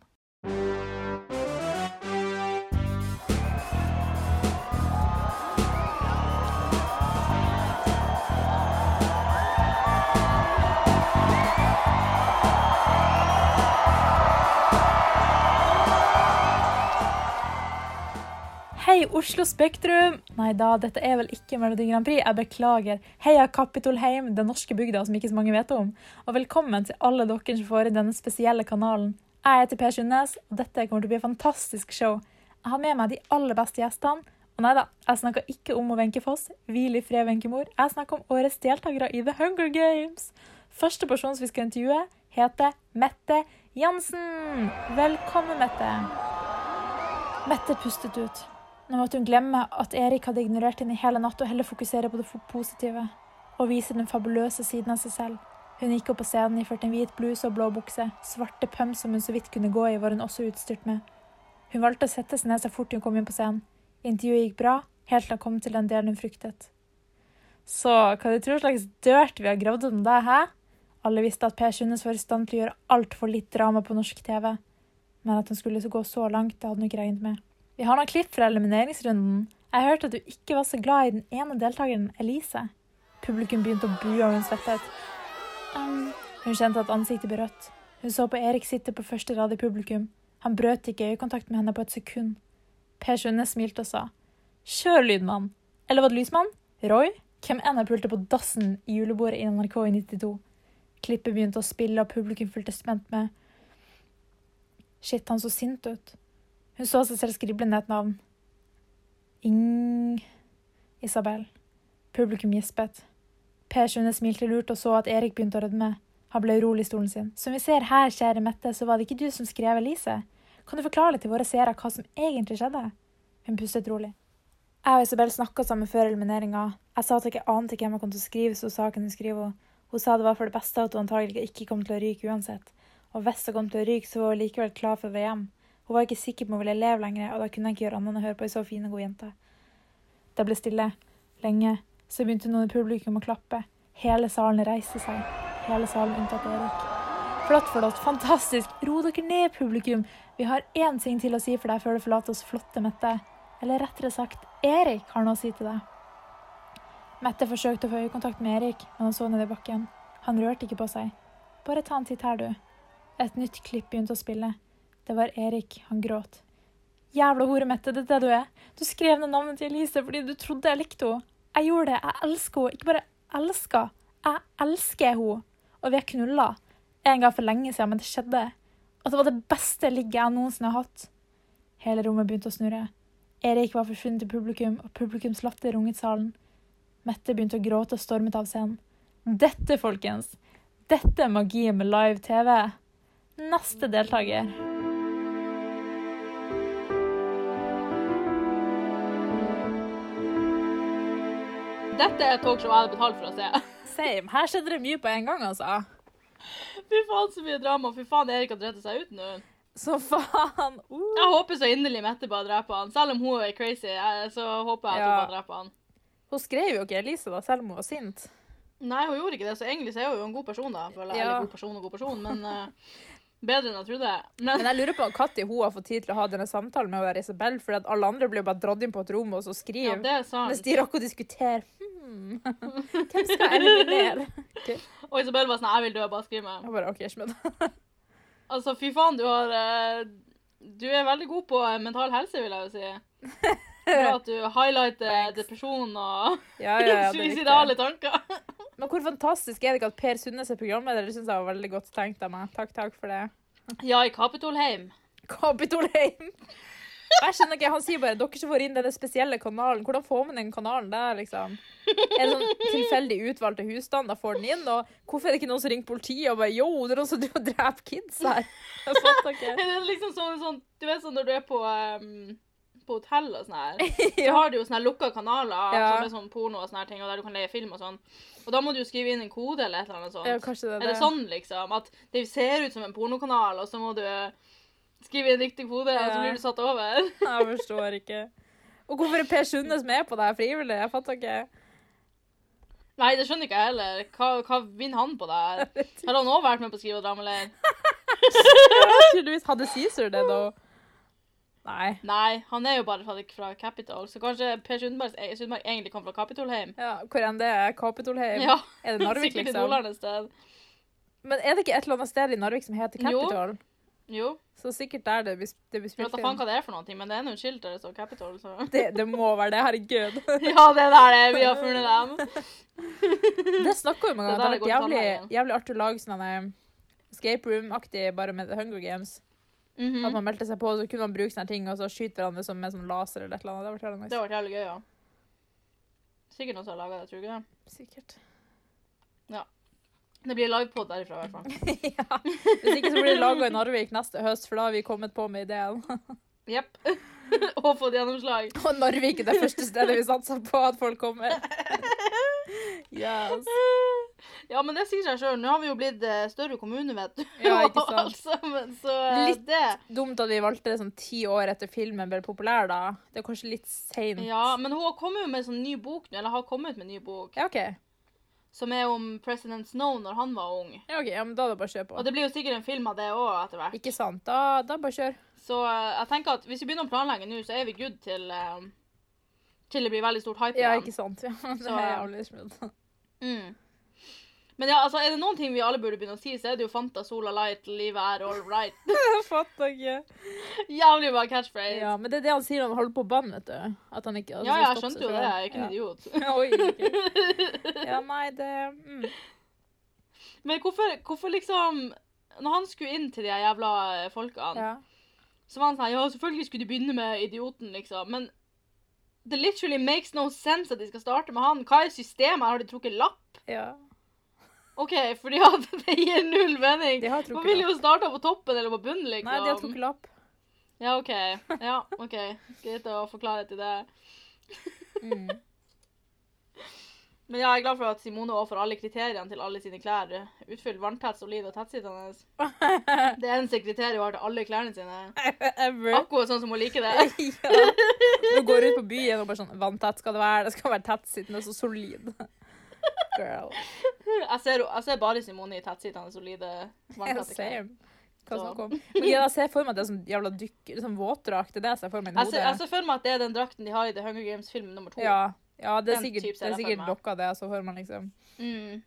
Oslo Spektrum! Nei da, dette er vel ikke Melodi Grand Prix, jeg beklager. Heia Kapitolheim, den norske bygda som ikke så mange vet om. Og velkommen til alle dere som får i denne spesielle kanalen. Jeg heter Per Sundnes, og dette kommer til å bli et fantastisk show. Jeg har med meg de aller beste gjestene. Og nei da, jeg snakker ikke om Wenche Foss, hvil i fred, Wenche-mor. Jeg snakker om årets deltakere i The Hunger Games. Første person som vi skal intervjue, heter Mette Jansen! Velkommen, Mette. Mette pustet ut. Nå måtte hun glemme at Erik hadde ignorert henne i hele natt, og heller fokusere på det positive. Og vise den fabuløse siden av seg selv. Hun gikk opp på scenen iført en hvit bluse og blå bukse. Svarte pumps som hun så vidt kunne gå i, var hun også utstyrt med. Hun valgte å sette seg ned så fort hun kom inn på scenen. Intervjuet gikk bra, helt til han kom til den delen hun fryktet. Så hva du tror slags dørt vi har gravd om deg, hæ? Alle visste at Per Sundnes var i stand til å gjøre altfor litt drama på norsk TV. Men at han skulle gå så langt, det hadde hun ikke regnet med. Vi har noen klipp fra elimineringsrunden. Jeg hørte at du ikke var så glad i den ene deltakeren, Elise. Publikum begynte å bue, og hun svettet. Um, hun kjente at ansiktet ble rødt. Hun så på Erik sitte på første rad i publikum. Han brøt ikke øyekontakt med henne på et sekund. Per Sunde smilte og sa. Kjør, lydmann. Eller var det lysmann? Roy? Hvem enn har pulte på dassen i julebordet i NRK i 92? Klippet begynte å spille, og publikum fulgte spent med. Shit, han så sint ut. Hun så seg selv skrible ned et navn. Ing... Isabel. Publikum gispet. Per Sune smilte lurt og så at Erik begynte å rødme. Han ble urolig i stolen sin. Som vi ser her, kjære Mette, så var det ikke du som skrev Elise. Kan du forklare til våre seere hva som egentlig skjedde? Hun pustet rolig. Jeg og Isabel snakka sammen før elimineringa. Jeg sa at jeg ikke ante hvem jeg kom til å skrive, så saken hun skriver Hun sa det var for det beste at hun antagelig ikke kom til å ryke uansett. Og hvis hun kom til å ryke, så var hun likevel klar for hjem. Hun var ikke sikker på om hun ville leve lenger, og da kunne jeg ikke gjøre annet enn å høre på ei så fin og god jente. Det ble stille. Lenge. Så begynte noen i publikum å klappe. Hele salen reiste seg. Hele salen unntatt Erik. Flott, flott. Fantastisk. Ro dere ned, publikum. Vi har én ting til å si for deg før du forlater oss flotte Mette. Eller rettere sagt, Erik har noe å si til deg. Mette forsøkte å få øyekontakt med Erik, men han så ned i bakken. Han rørte ikke på seg. Bare ta en titt her, du. Et nytt klipp begynte å spille. Det var Erik. Han gråt. Jævla hore, Mette, det er det du er. Du skrev ned navnet til Elise fordi du trodde jeg likte henne. Jeg gjorde det. Jeg elsker henne. Ikke bare elsker. Jeg elsker henne. Og vi har knulla. En gang for lenge siden, men det skjedde. Og det var det beste ligget jeg noensinne har hatt. Hele rommet begynte å snurre. Erik var forsvunnet til publikum, og publikums latter runget salen. Mette begynte å gråte og stormet av scenen. Dette, folkens, dette er magien med live TV. Neste deltaker. Dette er et talkshow jeg hadde betalt for å se. Same. Her skjedde det mye på en gang, altså. Fy faen, så mye drama. Fy faen, Erik har drept seg ut nå. Så faen. Uh. Jeg håper så inderlig Mette bare dreper han. Selv om hun er crazy, så håper jeg at hun bare dreper han. Hun skrev jo ikke Elise, da, selv om hun var sint. Nei, hun gjorde ikke det, så egentlig så er hun jo en god person, da. Jeg. Ja. Eller god person og god person, men uh, bedre enn jeg trodde. Men Men jeg lurer på når hun har fått tid til å ha denne samtalen med Isabel, for alle andre blir jo bare dratt inn på et rom og så ja, skriver. det er sant. mens de rakk å diskutere. Hmm. Hvem skal eliminere? Og Isabel var sånn 'Jeg vil dø, bare skriv meg'. Jeg bare, ok, Schmidt. Altså, fy faen, du har eh, Du er veldig god på eh, mental helse, vil jeg jo si. Bra at du highlighter depresjon og Ja, ja, ja, suicidale tanker. Men hvor fantastisk er det ikke at Per Sundnes er programleder? Det syns jeg var veldig godt tenkt av meg. Takk, takk for det. Ja, i Kapitolheim. Kapitolheim! Jeg skjønner ikke, Han sier bare dere som får inn denne spesielle kanalen. Hvordan får man den kanalen der, liksom? En sånn tilfeldig utvalgte husstander får den inn? Og hvorfor er det ikke noen som ringer politiet og bare Yo, det er noen som driver og dreper kids her? Jeg fatter ikke. Det er liksom sånn, sånn Du vet sånn når du er på um, på hotell og sånn her, så har du jo sånne lukka kanaler Ja. som er sånn porno og sånne her ting, og der du kan leie film og sånn. Og da må du jo skrive inn en kode eller et eller annet sånt. Ja, kanskje det Er det sånn, liksom? At det ser ut som en pornokanal, og så må du skrive inn riktig kode, og så blir du satt over? Jeg forstår ikke. Og hvorfor er Per Sundnes med på det her frivillig? Jeg fatter ikke. Nei, det skjønner ikke jeg heller. Hva, hva vinner han på det her? Har han òg vært med på skrive og dramaleir? tydeligvis hadde Cæsar det, da. Nei. Nei, han er jo bare fra, fra Capitol, så kanskje Per Sundberg, Sundberg egentlig kom fra Capitolheim? Ja, hvor enn det er? Kapitolheim? Ja, Er det Narvik, sikkert i liksom? nordland et sted. Men er det ikke et eller annet sted i Narvik som heter. Capitol? Jo, Så sikkert der det blir, det blir jeg vet spilt da faen hva det er for noe, men det er noe skilt der det står Capitol, så Det, det må være det, herregud. Ja, det er der det er. Vi har funnet dem. Det snakker vi om en Det gang. er Det det hadde vært jævlig, jævlig artig å lage sånn eh, escape room-aktig bare med The Hunger Games. Mhm. At man meldte seg på, så kunne man bruke sånne ting, og så skyte hverandre som med sånn laser eller et eller annet. Det hadde vært jævlig Det nice. har vært jævlig gøy, ja. Sikkert noen som har laga det, tror du ikke det? Sikkert. Det blir livepod derifra, i hvert fall. ja. Hvis ikke så blir det laga i Narvik neste høst, for da har vi kommet på med ideen. Jepp. og fått gjennomslag. Og Narvik er det første stedet vi satser på at folk kommer. Yes. Ja, men det sier seg sjøl. Nå har vi jo blitt eh, større kommune, vet du. Ja, ikke sant. altså, men, så eh, Litt. det Dumt at vi valgte det sånn ti år etter filmen ble populær, da. Det er kanskje litt seint. Ja, men hun har kommet med sånn ny bok nå, eller har kommet med ny bok, Ja, OK. Som er om president Snow når han var ung. Ja, ok, ja, men Da er det bare å kjøre på. Og det blir jo sikkert en film av det òg etter hvert. Ikke sant? Da, da bare kjør. Så uh, jeg tenker at hvis vi begynner å planlegge nå, så er vi good til uh, til det blir veldig stort hype Ja, igjen. ikke sant? Ja, det Så- er aldri smooth. Mm. Men ja, altså, er det noen ting vi alle burde begynne å si, så er det jo Fanta, Sola Light, livet er all right. Fatter ikke. Jævlig bra catchphrase. Ja, men det er det han sier når han holder på å banne, vet du. At han ikke altså, ja, jeg skjønte jo det. Jeg er ikke en ja. idiot. Oi, ikke. Ja, nei, det mm. Men hvorfor, hvorfor liksom Når han skulle inn til de jævla eh, folkene, Ja. så var han sånn Ja, selvfølgelig skulle de begynne med idioten, liksom. Men det literally makes no sense at de skal starte med han. Hva er systemet? Har de trukket lapp? ja. OK, fordi hadde, det gir null mening. De har Man ville jo starte på toppen eller på bunnen, liksom. Nei, de har trukket lapp. Ja, OK. Ja, OK. Greit å forklare til det. Mm. Men jeg er glad for at Simone får alle kriteriene til alle sine klær utfylt vanntett, solid og tettsittende. Det eneste kriteriet hun har til alle klærne sine. Ever. Akkurat sånn som hun liker det. ja. Når hun går ut på byen og bare sånn Vanntett skal det være. Det skal være tettsittende så solid. Girl. Jeg ser, jeg ser bare Simone i tettsittende, solide, vannkatter. Men jeg ser for meg at det er sånn jævla dykker, sånn våtdrakt. Det er det jeg ser for meg i Jeg ser, jeg ser for meg at det er den drakten de har i The Hunger Games-film nummer to. Ja, ja, det er sikkert, det er sikkert dokka det jeg så for meg, liksom. Mm.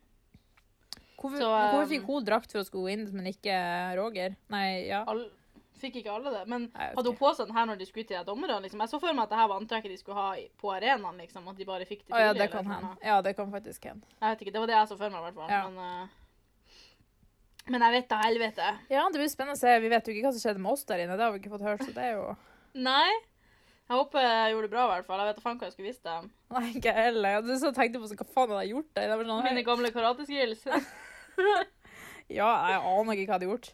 Hvorfor, Så, hvorfor um, fikk hun drakt for å skulle gå inn, men ikke Roger? Nei, ja. All, fikk ikke alle det. Men Nei, hadde hun på seg den her når de skulle til dommerne? Liksom? Jeg så for meg at det her var antrekket de skulle ha på arenaen. Liksom. At de bare fikk det Å ja, det kan hende. Ja, det kan faktisk hende. Jeg vet ikke, Det var det jeg så for meg, i hvert fall. Ja. Men, uh, men jeg vet da helvete. Ja, det blir spennende å se. Vi vet jo ikke hva som skjedde med oss der inne. Det har vi ikke fått hørt, så det er jo Nei. Jeg håper jeg gjorde det bra, i hvert fall. Jeg vet da faen hva jeg skulle visst dem. Nei, ikke heller. Jeg så tenkte på så, hva faen hadde jeg gjort der? Mine gamle karateskills. ja, jeg aner ikke hva jeg hadde gjort.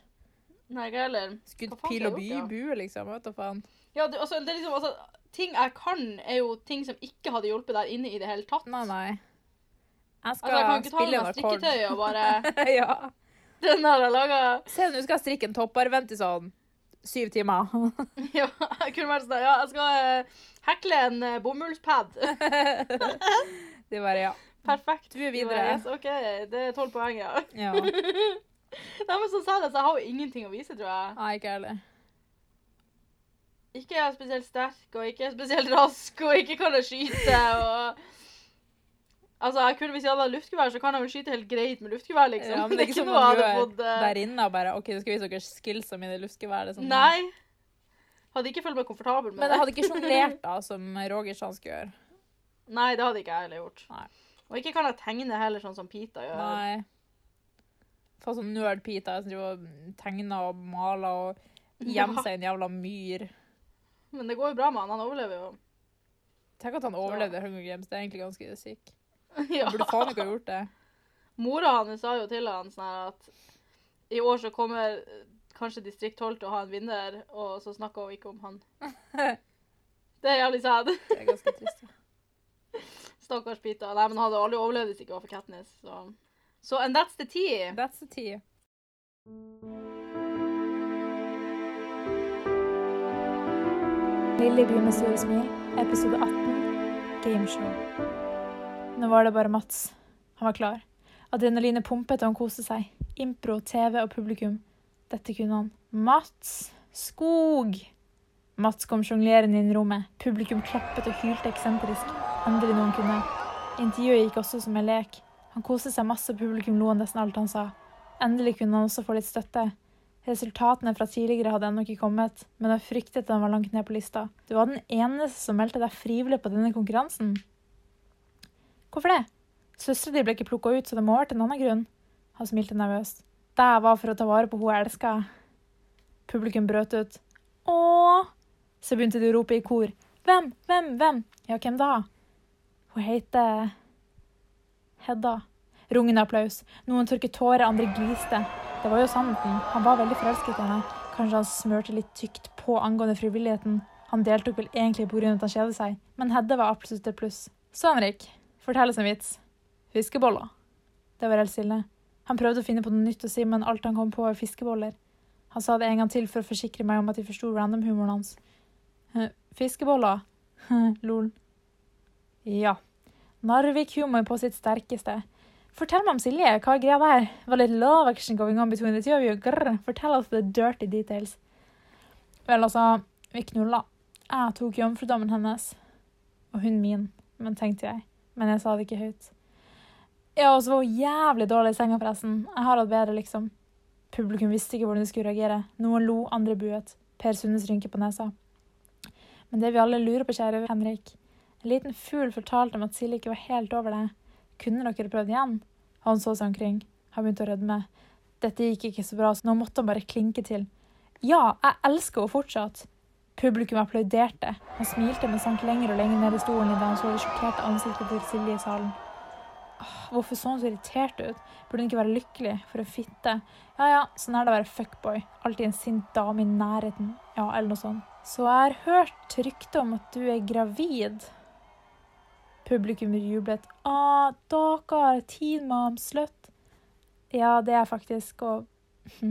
Nei, ikke heller. Skutt pil og by, bue, liksom. Vet du faen. Ja, det, altså, det er liksom, altså, ting jeg kan, er jo ting som ikke hadde hjulpet der inne i det hele tatt. Nei, nei. Jeg skal Altså, skal jeg kan ikke ta spille med meg akkord. strikketøy og bare ja. Den har jeg laga. Se, nå skal jeg strikke en topper, vent i sånn syv timer. Ja, jeg kunne vært sånn Ja, jeg skal uh, hekle en uh, bomullspad. det bare, ja. Perfekt. Du er De videre. Yes, OK, det er tolv poeng, ja. ja. Nei, men som sa det, så jeg har jo ingenting å vise, tror jeg. Nei, ikke heller. Ikke spesielt sterk, og ikke spesielt rask, og ikke kan jeg skyte, og Altså, jeg kunne, Hvis jeg hadde luftgevær, så kan jeg vel skyte helt greit med luftgevær, liksom. Ja, men det er ikke som noe man jeg hadde gjør fått, eh, der inne og bare OK, du skal vise dere skillsa mine i luftgeværet. Sånn. Nei. Hadde ikke følt meg komfortabel med Men det. jeg hadde ikke sjonglert, da, som Roger sa han skulle gjøre. Nei, det hadde ikke jeg heller gjort. Nei. Og ikke kan jeg tegne heller, sånn som Pita gjør. Nei. Få sånn nerd-pita som driver og tegner og maler og gjemmer Ja. seg i en jævla myr. Men det går jo bra med han. Han overlever jo. Tenk at han overlevde Hunger Games. Det er egentlig ganske sykt. ja. Han burde faen ikke ha gjort det. Mora hans sa jo til han sånn at i år så kommer kanskje Distrikt 12 til å ha en vinner, og så snakker hun ikke om han. Det er jævlig sad. Det er ganske trist. ja. Stakkars Pita. Nei, men han hadde aldri overlevd hvis det ikke var for Katniss. Så. Så and that's the tea. That's the tea. Lilleby med store smil, episode 18, gameshow. Nå var det bare Mats. Han var klar. Adrenalinet pumpet og han koste seg. Impro, TV og publikum. Dette kunne han. Mats Skog! Mats kom sjonglerende inn i rommet. Publikum klappet og hylte eksentrisk. Endelig noen kunne. Intervjuet gikk også som en lek. Han koste seg masse, publikum lo nesten alt han sa. Endelig kunne han også få litt støtte. Resultatene fra tidligere hadde ennå ikke kommet, men han fryktet at han var langt ned på lista. Du var den eneste som meldte deg frivillig på denne konkurransen. Hvorfor det? Søstera di ble ikke plukka ut, så det må ha vært en annen grunn. Han smilte nervøst. Det var for å ta vare på hun jeg elska. Publikum brøt ut. Åh! Så begynte de å rope i kor. Hvem? Hvem? Hvem? Ja, hvem da? Hun heter Hedda. Rungende applaus. Noen tørket tårer, andre gliste. Det var jo sannheten. Han var veldig forelsket i henne. Kanskje han smørte litt tykt på angående frivilligheten. Han deltok vel egentlig pga. at han kjedet seg, men Hedde var absolutt et pluss. Så Henrik, fortell oss en vits. Fiskeboller. Det var helt stille. Han prøvde å finne på noe nytt å si, men alt han kom på, var fiskeboller. Han sa det en gang til for å forsikre meg om at de forsto randomhumoren hans. «Eh, Fiskeboller? Lol. Ja. Narvik-humor på sitt sterkeste. Fortell meg om Silje. Hva er greia der? Var litt love action going on between the two of you? Grr. Fortell oss the dirty details. Vel, altså, vi knulla. Jeg tok jomfrudommen hennes. Og hun min. Men tenkte jeg. Men jeg sa det ikke høyt. Ja, og så var hun jævlig dårlig i senga, forresten. Jeg har hatt bedre, liksom. Publikum visste ikke hvordan de skulle reagere. Noen lo, andre buet. Per Sundes rynker på nesa. Men det vi alle lurer på, kjære Henrik En liten fugl fortalte om at Silje ikke var helt over det. Kunne dere prøvd igjen? Han så seg omkring. Han begynte å rødme. Dette gikk ikke så bra, så nå måtte han bare klinke til. Ja, jeg elsker henne fortsatt. Publikum applauderte. Han smilte, men sank lenger og lenger ned i stolen idet han så det sjokkerte ansiktet til Silje i salen. Hvorfor så han så irritert ut? Burde han ikke være lykkelig for å fitte? Ja ja, sånn er det å være fuckboy. Alltid en sint dame i nærheten. Ja, eller noe sånt. Så jeg har hørt rykte om at du er gravid. Publikum jublet. Ah, dere, teen mom, slutt. Ja, det er faktisk, og.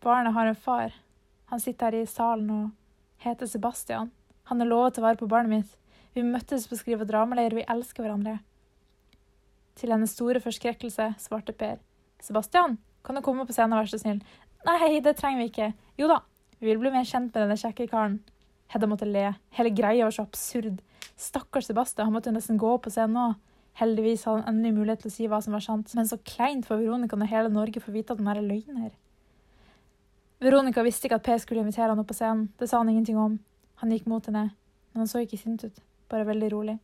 Barnet har en far. Han sitter her i salen og heter Sebastian. Han har lovet å være på barnet mitt. Vi møttes på skrive- og dramaleir, vi elsker hverandre. Til hennes store forskrekkelse svarte Per. Sebastian, kan du komme på scenen, vær så snill? Nei, det trenger vi ikke. Jo da, vi vil bli mer kjent med denne kjekke karen. Hedda måtte le. Hele greia var så absurd. Stakkars Sebastian, han måtte nesten gå på scenen nå. Heldigvis hadde han endelig mulighet til å si hva som var sant, men så kleint for Veronica når hele Norge får vite at han er en løgner. Veronica visste ikke at Per skulle invitere han opp på scenen. Det sa han ingenting om. Han gikk mot henne, men han så ikke sint ut, bare veldig rolig.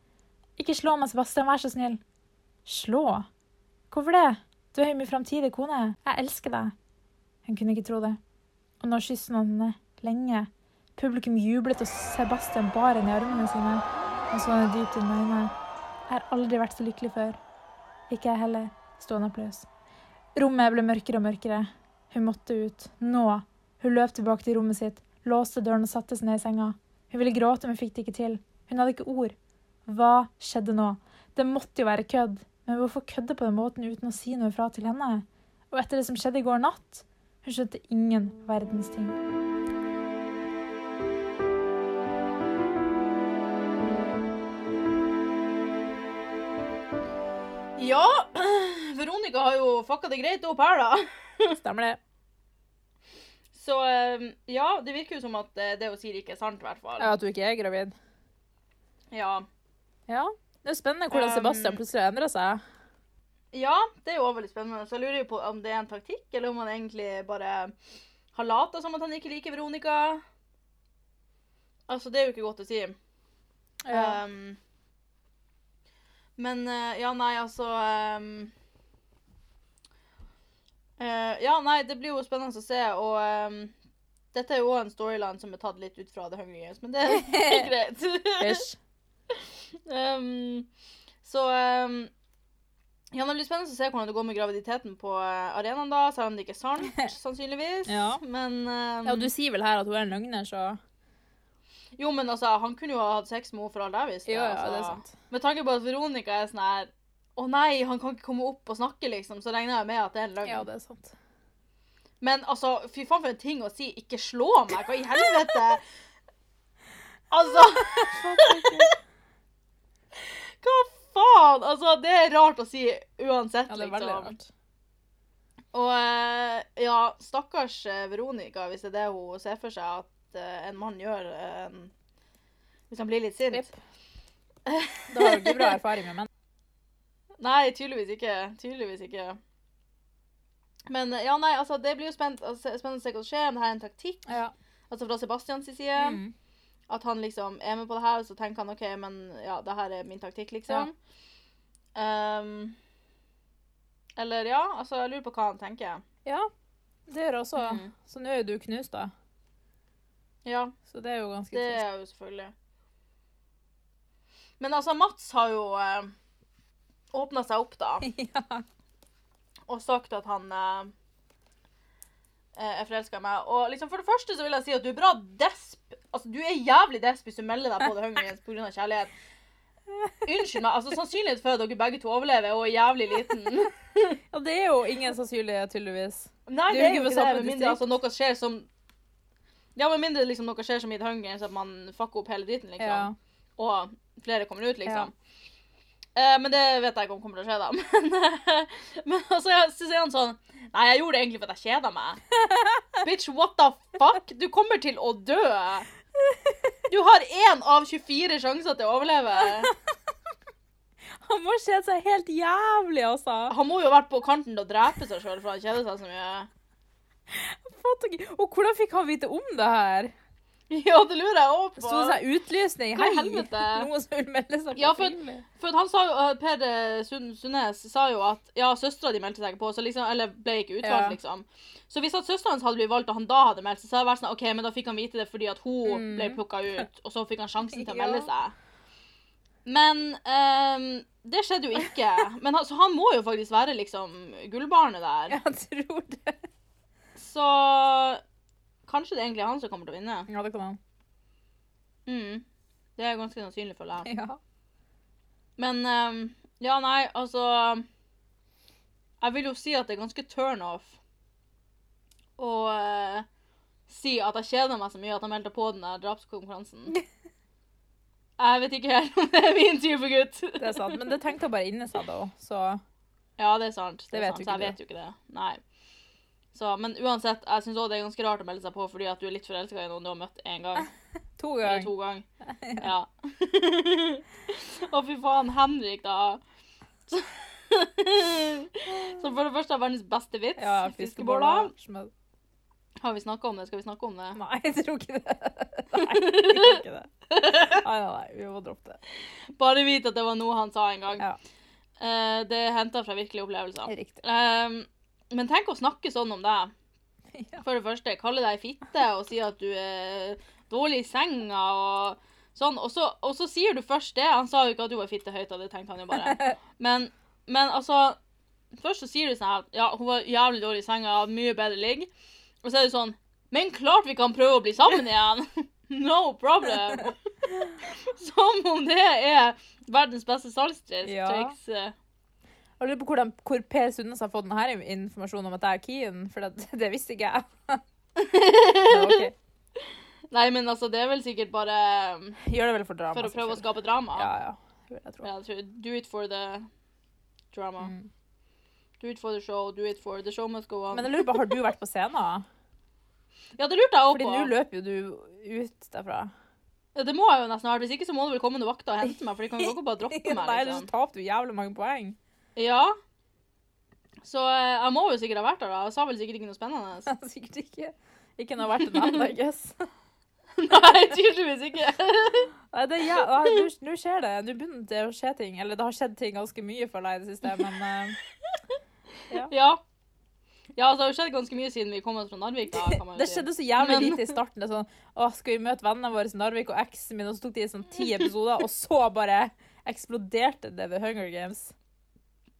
Ikke slå meg, Sebastian, vær så snill. Slå? Hvorfor det? Du er jo min framtidige kone. Jeg elsker deg. Hun kunne ikke tro det. Og nå kysset han henne lenge. Publikum jublet, og Sebastian bar henne i armene sine. Han så henne dypt inn i øynene. Jeg har aldri vært så lykkelig før. Ikke jeg heller. Stående applaus. Rommet ble mørkere og mørkere. Hun måtte ut. Nå. Hun løp tilbake til rommet sitt, låste døren og satte seg ned i senga. Hun ville gråte, men fikk det ikke til. Hun hadde ikke ord. Hva skjedde nå? Det måtte jo være kødd. Men hvorfor kødde på den måten uten å si noe fra til henne? Og etter det som skjedde i går natt? Hun skjønte ingen verdens ting. Ja, Veronica har jo fucka det greit opp her, da. Stemmer det. Så eh, ja, det virker jo som at eh, det hun sier, ikke er sant, i hvert fall. Ja, At du ikke er gravid. Ja. Ja. Det er jo spennende hvordan Um, Sebastian plutselig endrer seg. Ja, det er jo veldig spennende. Så jeg lurer jo på om det er en taktikk, eller om han egentlig bare har lata som at han ikke liker Veronica. Altså, det er jo ikke godt å si. Ja. Um, men eh, ja, nei, altså um, uh, Ja, nei, det blir jo spennende å se, og um, dette er jo også en storyline som er tatt litt ut fra The Hunger Games, men det er greit. Um, så um, ja, det blir spennende å se hvordan det går med graviditeten på eh, arenaen, da, selv om det ikke er sant, sannsynligvis. Ja. Men um, Ja, og du sier vel her at hun er en løgner, så Jo, men altså, han kunne jo ha hatt sex med henne for alt jeg visste. Jo, ja, altså. det er sant. Med tanke på at Veronica er sånn her Å nei, han kan ikke komme opp og snakke, liksom. Så regner jeg med at det er en løgn. Ja, det er sant. Men altså, fy faen for en ting å si. Ikke slå meg! Hva i helvete? Altså Hva faen? Altså, det er rart å si uansett, Ja, det er veldig liksom. rart. Og eh, ja, stakkars eh, Veronica, hvis det er det hun ser for seg at en mann gjør eh, Hvis han blir litt sint. Da har du ikke bra erfaring med menn. Nei, tydeligvis ikke. Tydeligvis ikke. Men eh, ja, nei, altså, det blir jo spent, altså, spennende å se hva som skjer. Om det her er en taktikk, Ja. altså fra Sebastians side. Mm. At han liksom er med på det her, og så tenker han OK, men ja, det her er min taktikk, liksom. Um, eller ja, altså, jeg lurer på hva han tenker. ja. Det gjør jeg også. Mm. Så nå er jo du knust, da. Ja, Så det er jo ganske det trist. er jo selvfølgelig. Men altså, Mats har jo eh, åpna seg opp, da, Ja. og sagt at han eh, eh, er forelska i meg. Og liksom, for det første så vil jeg si at du er bra desp. Altså, du er jævlig desp hvis du melder deg på The Hunger Games pga. kjærlighet. Unnskyld meg. altså Sannsynligheten for at dere begge to overlever, er jo jævlig liten. ja, det er jo ingen sannsynlighet, tydeligvis. Nei, Det det er jo ikke ikke det, samme med mindre distrikt. altså, noe skjer som Ja, med mindre liksom, noe skjer som i The Hunger Games, at man fucker opp hele driten, liksom. Ja. Og flere kommer ut, liksom. Eh, men det vet jeg ikke om kommer til å skje, da. Men, men så, så sier han sånn Nei, jeg gjorde det egentlig fordi jeg kjeda meg. Bitch, what the fuck? Du kommer til å dø. Du har én av 24 sjanser til å overleve. Han må kjede seg helt jævlig, altså. Han må jo ha vært på kanten til å drepe seg sjøl, for han kjeder seg så mye. Og hvordan fikk han vite om det her? Ja, det lurer jeg òg på. Sto det sånn utlysning? Hei, noen som vil melde seg på Ja, for-? For han sa jo, uh, Per eh, Sund Sundnes sa jo at ja, søstera di meldte seg på, så liksom, eller ble ikke utvalgt, Ja. liksom. Så hvis at søstera hans hadde blitt valgt, og han da hadde meldt seg, så hadde det vært sånn OK, men da fikk han vite det fordi at hun Mm. ble plukka ut, og så fikk han sjansen til å melde seg. Men um, det skjedde jo ikke. Men så han må jo faktisk være liksom gullbarnet der. Jeg tror det. Så kanskje det er egentlig han som kommer til å vinne. Ja, det kan han. Mm. Det er ganske sannsynlig, føler jeg. Ja. Men um, ja, nei, altså Jeg vil jo si at det er ganske turn off å uh, si at jeg kjeder meg så mye at jeg meldte på den der drapskonkurransen. Jeg vet ikke helt om det er min type gutt. Det er sant. Men det tenkte han bare inni seg, da. Så Ja, det er sant. Det, Det er vet sant. Så jeg vet jo ikke det. Nei. Så, men uansett, jeg syns òg det er ganske rart å melde seg på fordi at du er litt forelska i noen du har møtt én gang. to ganger. to gang. Ja. Å, fy faen. Henrik, da. Så for det første har verdens beste vits. Ja, fiskeboller. Som er- Har vi snakka om det? Skal vi snakke om det? Nei, jeg tror ikke det. Nei, jeg tror ikke det. Nei, nei, nei, vi må droppe det. Bare vit at det var noe han sa en gang. Ja. Uh, det er henta fra virkelige opplevelser. Riktig. Um, men tenk å snakke sånn om deg. For det første, kalle deg fitte og si at du er dårlig i senga og sånn. Og så, og så sier du først det. Han sa jo ikke at du var fitte høyt, det tenkte han jo bare. Men, men altså Først så sier du sånn her Ja, hun var jævlig dårlig i senga, mye bedre ligg. Og så er det sånn Men klart vi kan prøve å bli sammen igjen! No problem! Som om det er verdens beste salgstriks. Ja. Jeg lurer på hvordan, hvor Per Sundnes har fått denne informasjonen om at jeg er keen, for det, det visste ikke jeg. Nei, men altså, det er vel sikkert bare um, Gjør det vel for drama. for å prøve å skape drama. Ja, ja. Jeg tror. Jeg tror, do it for the drama. Mm. Do it for the show, do it for the show must go on. Men jeg lurer på, har du vært på scenen? ja, det lurte jeg òg Fordi nå løper jo du ut derfra. Ja, det må jeg jo nesten ha. Hvis ikke så må det vel komme noen vakter og hente meg, for de kan jo ikke bare droppe meg. Nei, ellers liksom. så taper du jævlig mange poeng. Ja. Så eh, jeg må jo sikkert ha vært der, da. Jeg sa vel sikkert ikke noe spennende. Sikkert ikke. Ikke noe verdt en annen I guess. Nei, tydeligvis ikke. Nei, det ja, nå, skjer det. Nå begynner det å skje ting. Eller det har skjedd ting ganske mye for deg i det siste, men eh, Ja. Ja, altså, det har jo skjedd ganske mye siden vi kom oss fra Narvik, da, kan man jo Det skjedde så jævlig Men- lite i starten. Det er sånn, å, skal vi møte vennene våre i Narvik og eksen min, og så tok de sånn ti episoder, og så bare eksploderte det ved Hunger Games.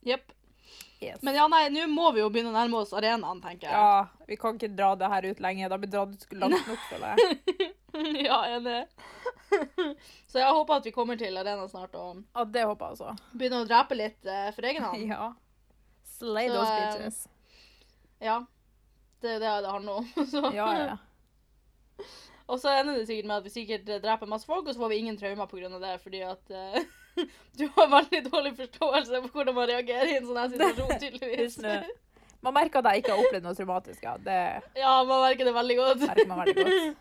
Jepp. Yes. Men ja, nei, nå må vi jo begynne å nærme oss arenaen, tenker jeg. Ja, vi kan ikke dra det her ut lenge. Da blir dratt ut langt nok, føler jeg. ja, enig. Så jeg håper at vi kommer til arenaen snart og Ja, det håper jeg også. begynner å drepe litt uh, for egen hånd. Ja. Slay Så, those eh, bitches. Ja. Det er det det handler om. Så. Ja, ja. Og så ender det sikkert med at vi sikkert dreper masse folk, og så får vi ingen traumer pga. det, fordi at eh, du har veldig dårlig forståelse for hvordan man reagerer i en sånn situasjon, tydeligvis. Man merker at jeg ikke har opplevd noe traumatisk. Ja. Det Ja, man merker det veldig godt. merker man veldig godt.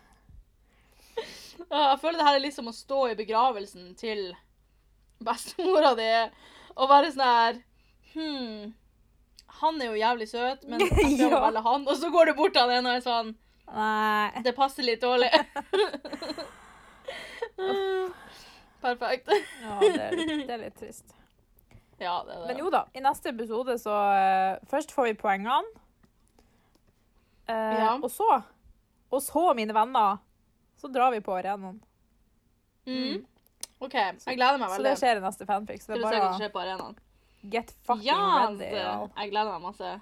Jeg føler det her er litt som å stå i begravelsen til bestemora di og være sånn her Hm. Han er jo jævlig søt, men jeg skal Ja. velge han. Og så går du bort til han ene og er sånn Nei. Det passer litt dårlig. Perfekt. Ja, det er litt, det er litt trist. Ja, det er det. Men jo da, i neste episode så uh, Først får vi poengene. Uh, Ja. Og så, og så, mine venner, så drar vi på arenaen. Mm. OK. Jeg gleder meg veldig. Så det skjer i neste fanfic. Så det er er å bare, skjer på arenaen. get fucking Ja, ready. det- jeg gleder meg masse.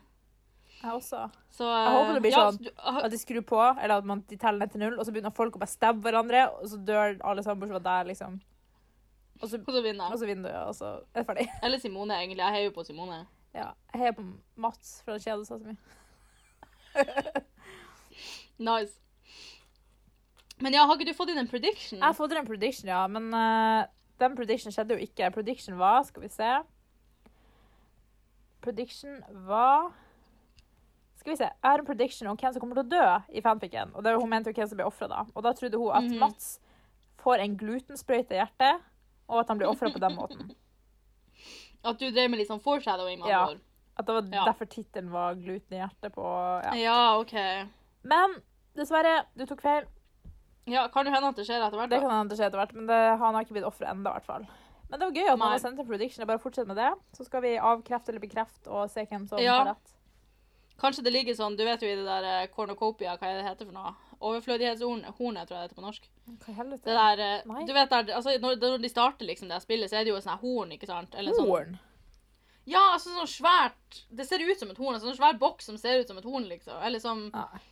Jeg også. Så, Jeg håper det blir ja, sånn At de skrur på, eller at man, de teller ned til null, og så begynner folk å bare stabbe hverandre, og så dør alle sammen bortsett fra deg, liksom. Og så, Og så vinner og jeg. så vinner du, og så er det ferdig. Eller Simone, egentlig. Jeg heier jo på Simone. Ja. Jeg heier på Mats fra så mye. Nice. Men ja, har ikke du fått inn en prediction? Jeg har fått inn en prediction, ja, men uh, den prediction skjedde jo ikke. Prediction var Skal vi se. Prediction var Skal vi se. Jeg har en prediction om hvem som kommer til å dø i fanficken. Og det, hun mente jo hvem som ble ofra da. Og da trodde hun at Mhm. Mats får en glutensprøyte i hjertet, og at han blir ofra på den måten. At du drev med litt sånn foreshadowing? med Ja. At det var Ja. derfor tittelen var 'Gluten i hjertet' på ja. ja, OK. Men dessverre, du tok feil. Ja, Kan jo hende at det skjer etter hvert? Det kan hende det skjer etter hvert, men det, han har ikke blitt offer ennå, i hvert fall. Men det var gøy at man Nei. har sendt en prediction. Jeg bare fortsett med det. Så skal vi avkrefte eller bekrefte og se hvem som Ja. har rett. Kanskje det ligger sånn, du vet jo i det der eh, cornucopia, hva er det heter for noe? Overflødighetshornet, tror jeg det heter på norsk. Hva i helvete? Det der, eh, Nei. du vet der, altså når, de starter liksom det spillet, så er det jo et sånn her horn, ikke sant? Eller sånn, Horn? ja, altså sånn svært, det ser ut som et horn, altså sånn svær boks som ser ut som et horn, liksom. Eller som, Nei.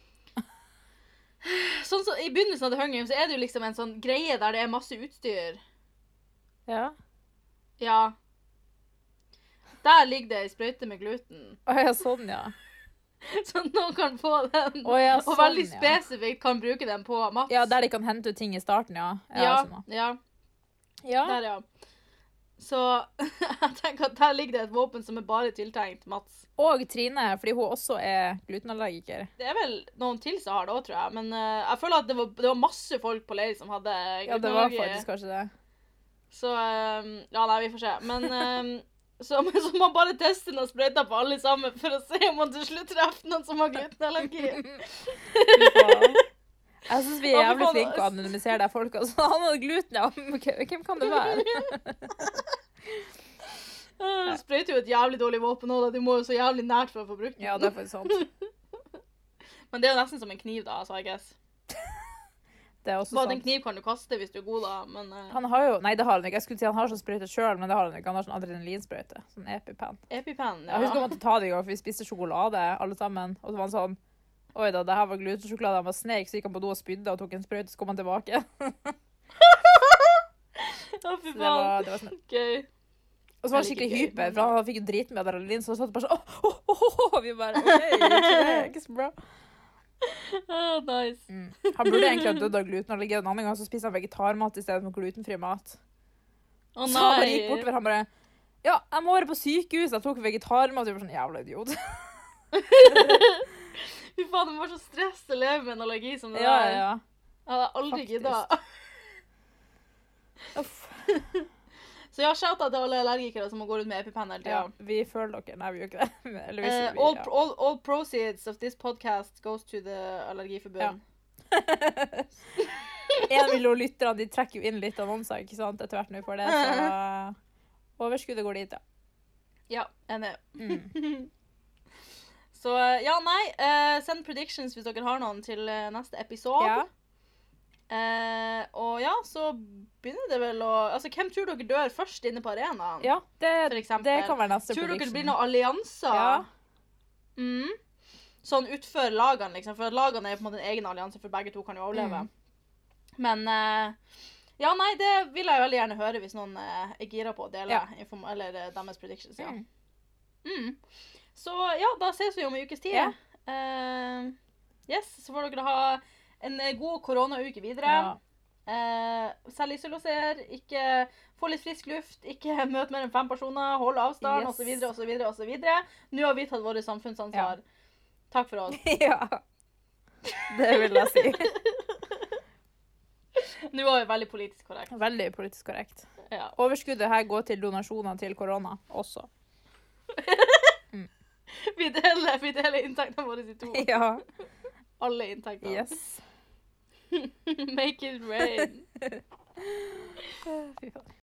sånn så, i begynnelsen av The Hunger Games, så er det jo liksom en sånn greie der det er masse utstyr. Ja. Ja. Der ligger det ei sprøyte med gluten. Å ja, sånn, ja. Så noen kan få den. oh, ja, og sånn, veldig ja. spesifikt kan bruke den på Mats. Ja, der de kan hente ut ting i starten, ja. Ja, sånn, ja, ja. der ja. Så jeg tenker at der ligger det et våpen som er bare tiltenkt Mats. Og Trine, fordi hun også er glutenallergiker. Det er vel noen til som har det òg, tror jeg. Men uh, jeg føler at det var, det var masse folk på leir som hadde Ja, det var faktisk kanskje det. Så um, Ja, nei, vi får se. Men eh, så, men så må man bare teste noen sprøyter på alle sammen for å se om man til slutt treffer noen som har glutenallergi. Fy. Jeg syns vi er jævlig flinke flinke å anonymisere de folka. Så han hadde gluten, ja. Hvem kan det være? Uh, sprøyter jo et jævlig dårlig våpen òg, du må jo så jævlig nært for å få brukt den. Ja, det er faktisk sant. Men det er jo nesten som en kniv, da, så I guess. Bare en kniv kan du kaste hvis du er god, da, men uh... Han har jo Nei, det har han ikke. Jeg skulle si han har sånn sprøyte sjøl, men det har han ikke. Han har sånn adrenalinsprøyte. Sånn EpiPen. EpiPen, ja. Jeg husker vi måtte ta det i går, for vi spiste sjokolade alle sammen. Og så var han sånn Oi da, det her var glutensjokolade. Han var snek, så gikk han på do og spydde og tok en sprøyte, så kom han tilbake. Å, fy faen. var sånn. Gøy. Og så var han skikkelig gøy, hyper, for han fikk jo dritmye adrenalin, så han satt bare sånn åh, åh, åh. Vi bare OK, ikke så bra. Ah, nice. Mm. Han burde egentlig ha dødd av glutenallergi. En annen gang så spiste han vegetarmat i stedet for glutenfri mat. Å Så han bare gikk bortover han bare Ja, jeg må være på sykehus. Jeg tok vegetarmat. Jeg var sånn jævla idiot. Fy faen, det var så stress å leve med en allergi som det Ja, der. ja, ja. Jeg hadde aldri gidda. Uff. Så ja, shout out til alle allergikere som må gå rundt med EpiPen hele Ja, vi føler dere. Nei, vi gjør ikke det. Eller vi, uh, all, ja. all, all proceeds of this podcast goes to the allergiforbund. En million lyttere de trekker jo inn litt annonser ikke sant, etter hvert når vi får det. Så overskuddet går dit, ja. Ja, enig. Mm. Så eh, ja, nei. Uh, send predictions hvis dere har noen til eh, neste episode. ja. Eh, og ja, så begynner det vel å Altså, hvem tror dere dør først inne på arenaen? ja det, det kan være neste tror dere det blir noen allianser? Ja. Mm. Sånn utfor lagene, liksom. For lagene er på en måte en egen allianse, for begge to kan jo overleve. Mm. Men eh, Ja, nei, det vil jeg veldig gjerne høre hvis noen eh, er gira på å dele Ja. inform eller eh, deres predictions. Ja. Mm. Mm. Så ja, da ses vi om en ukes tid. Ja. Eh, yes, så får dere ha en eh, god koronauke videre. Ja. Eh, Selvisoloser, ikke få litt frisk luft, ikke møte mer enn fem personer, hold avstand Yes. osv. osv. osv. Nå har vi tatt vårt samfunnsansvar. Takk for oss. ja. Det vil jeg si. Nå var vi veldig politisk korrekt. Veldig politisk korrekt. Ja. Overskuddet her går til donasjoner til korona også. Vi deler, vi deler inntektene våre i to. Ja. Alle inntektene. Yes. Make it rain.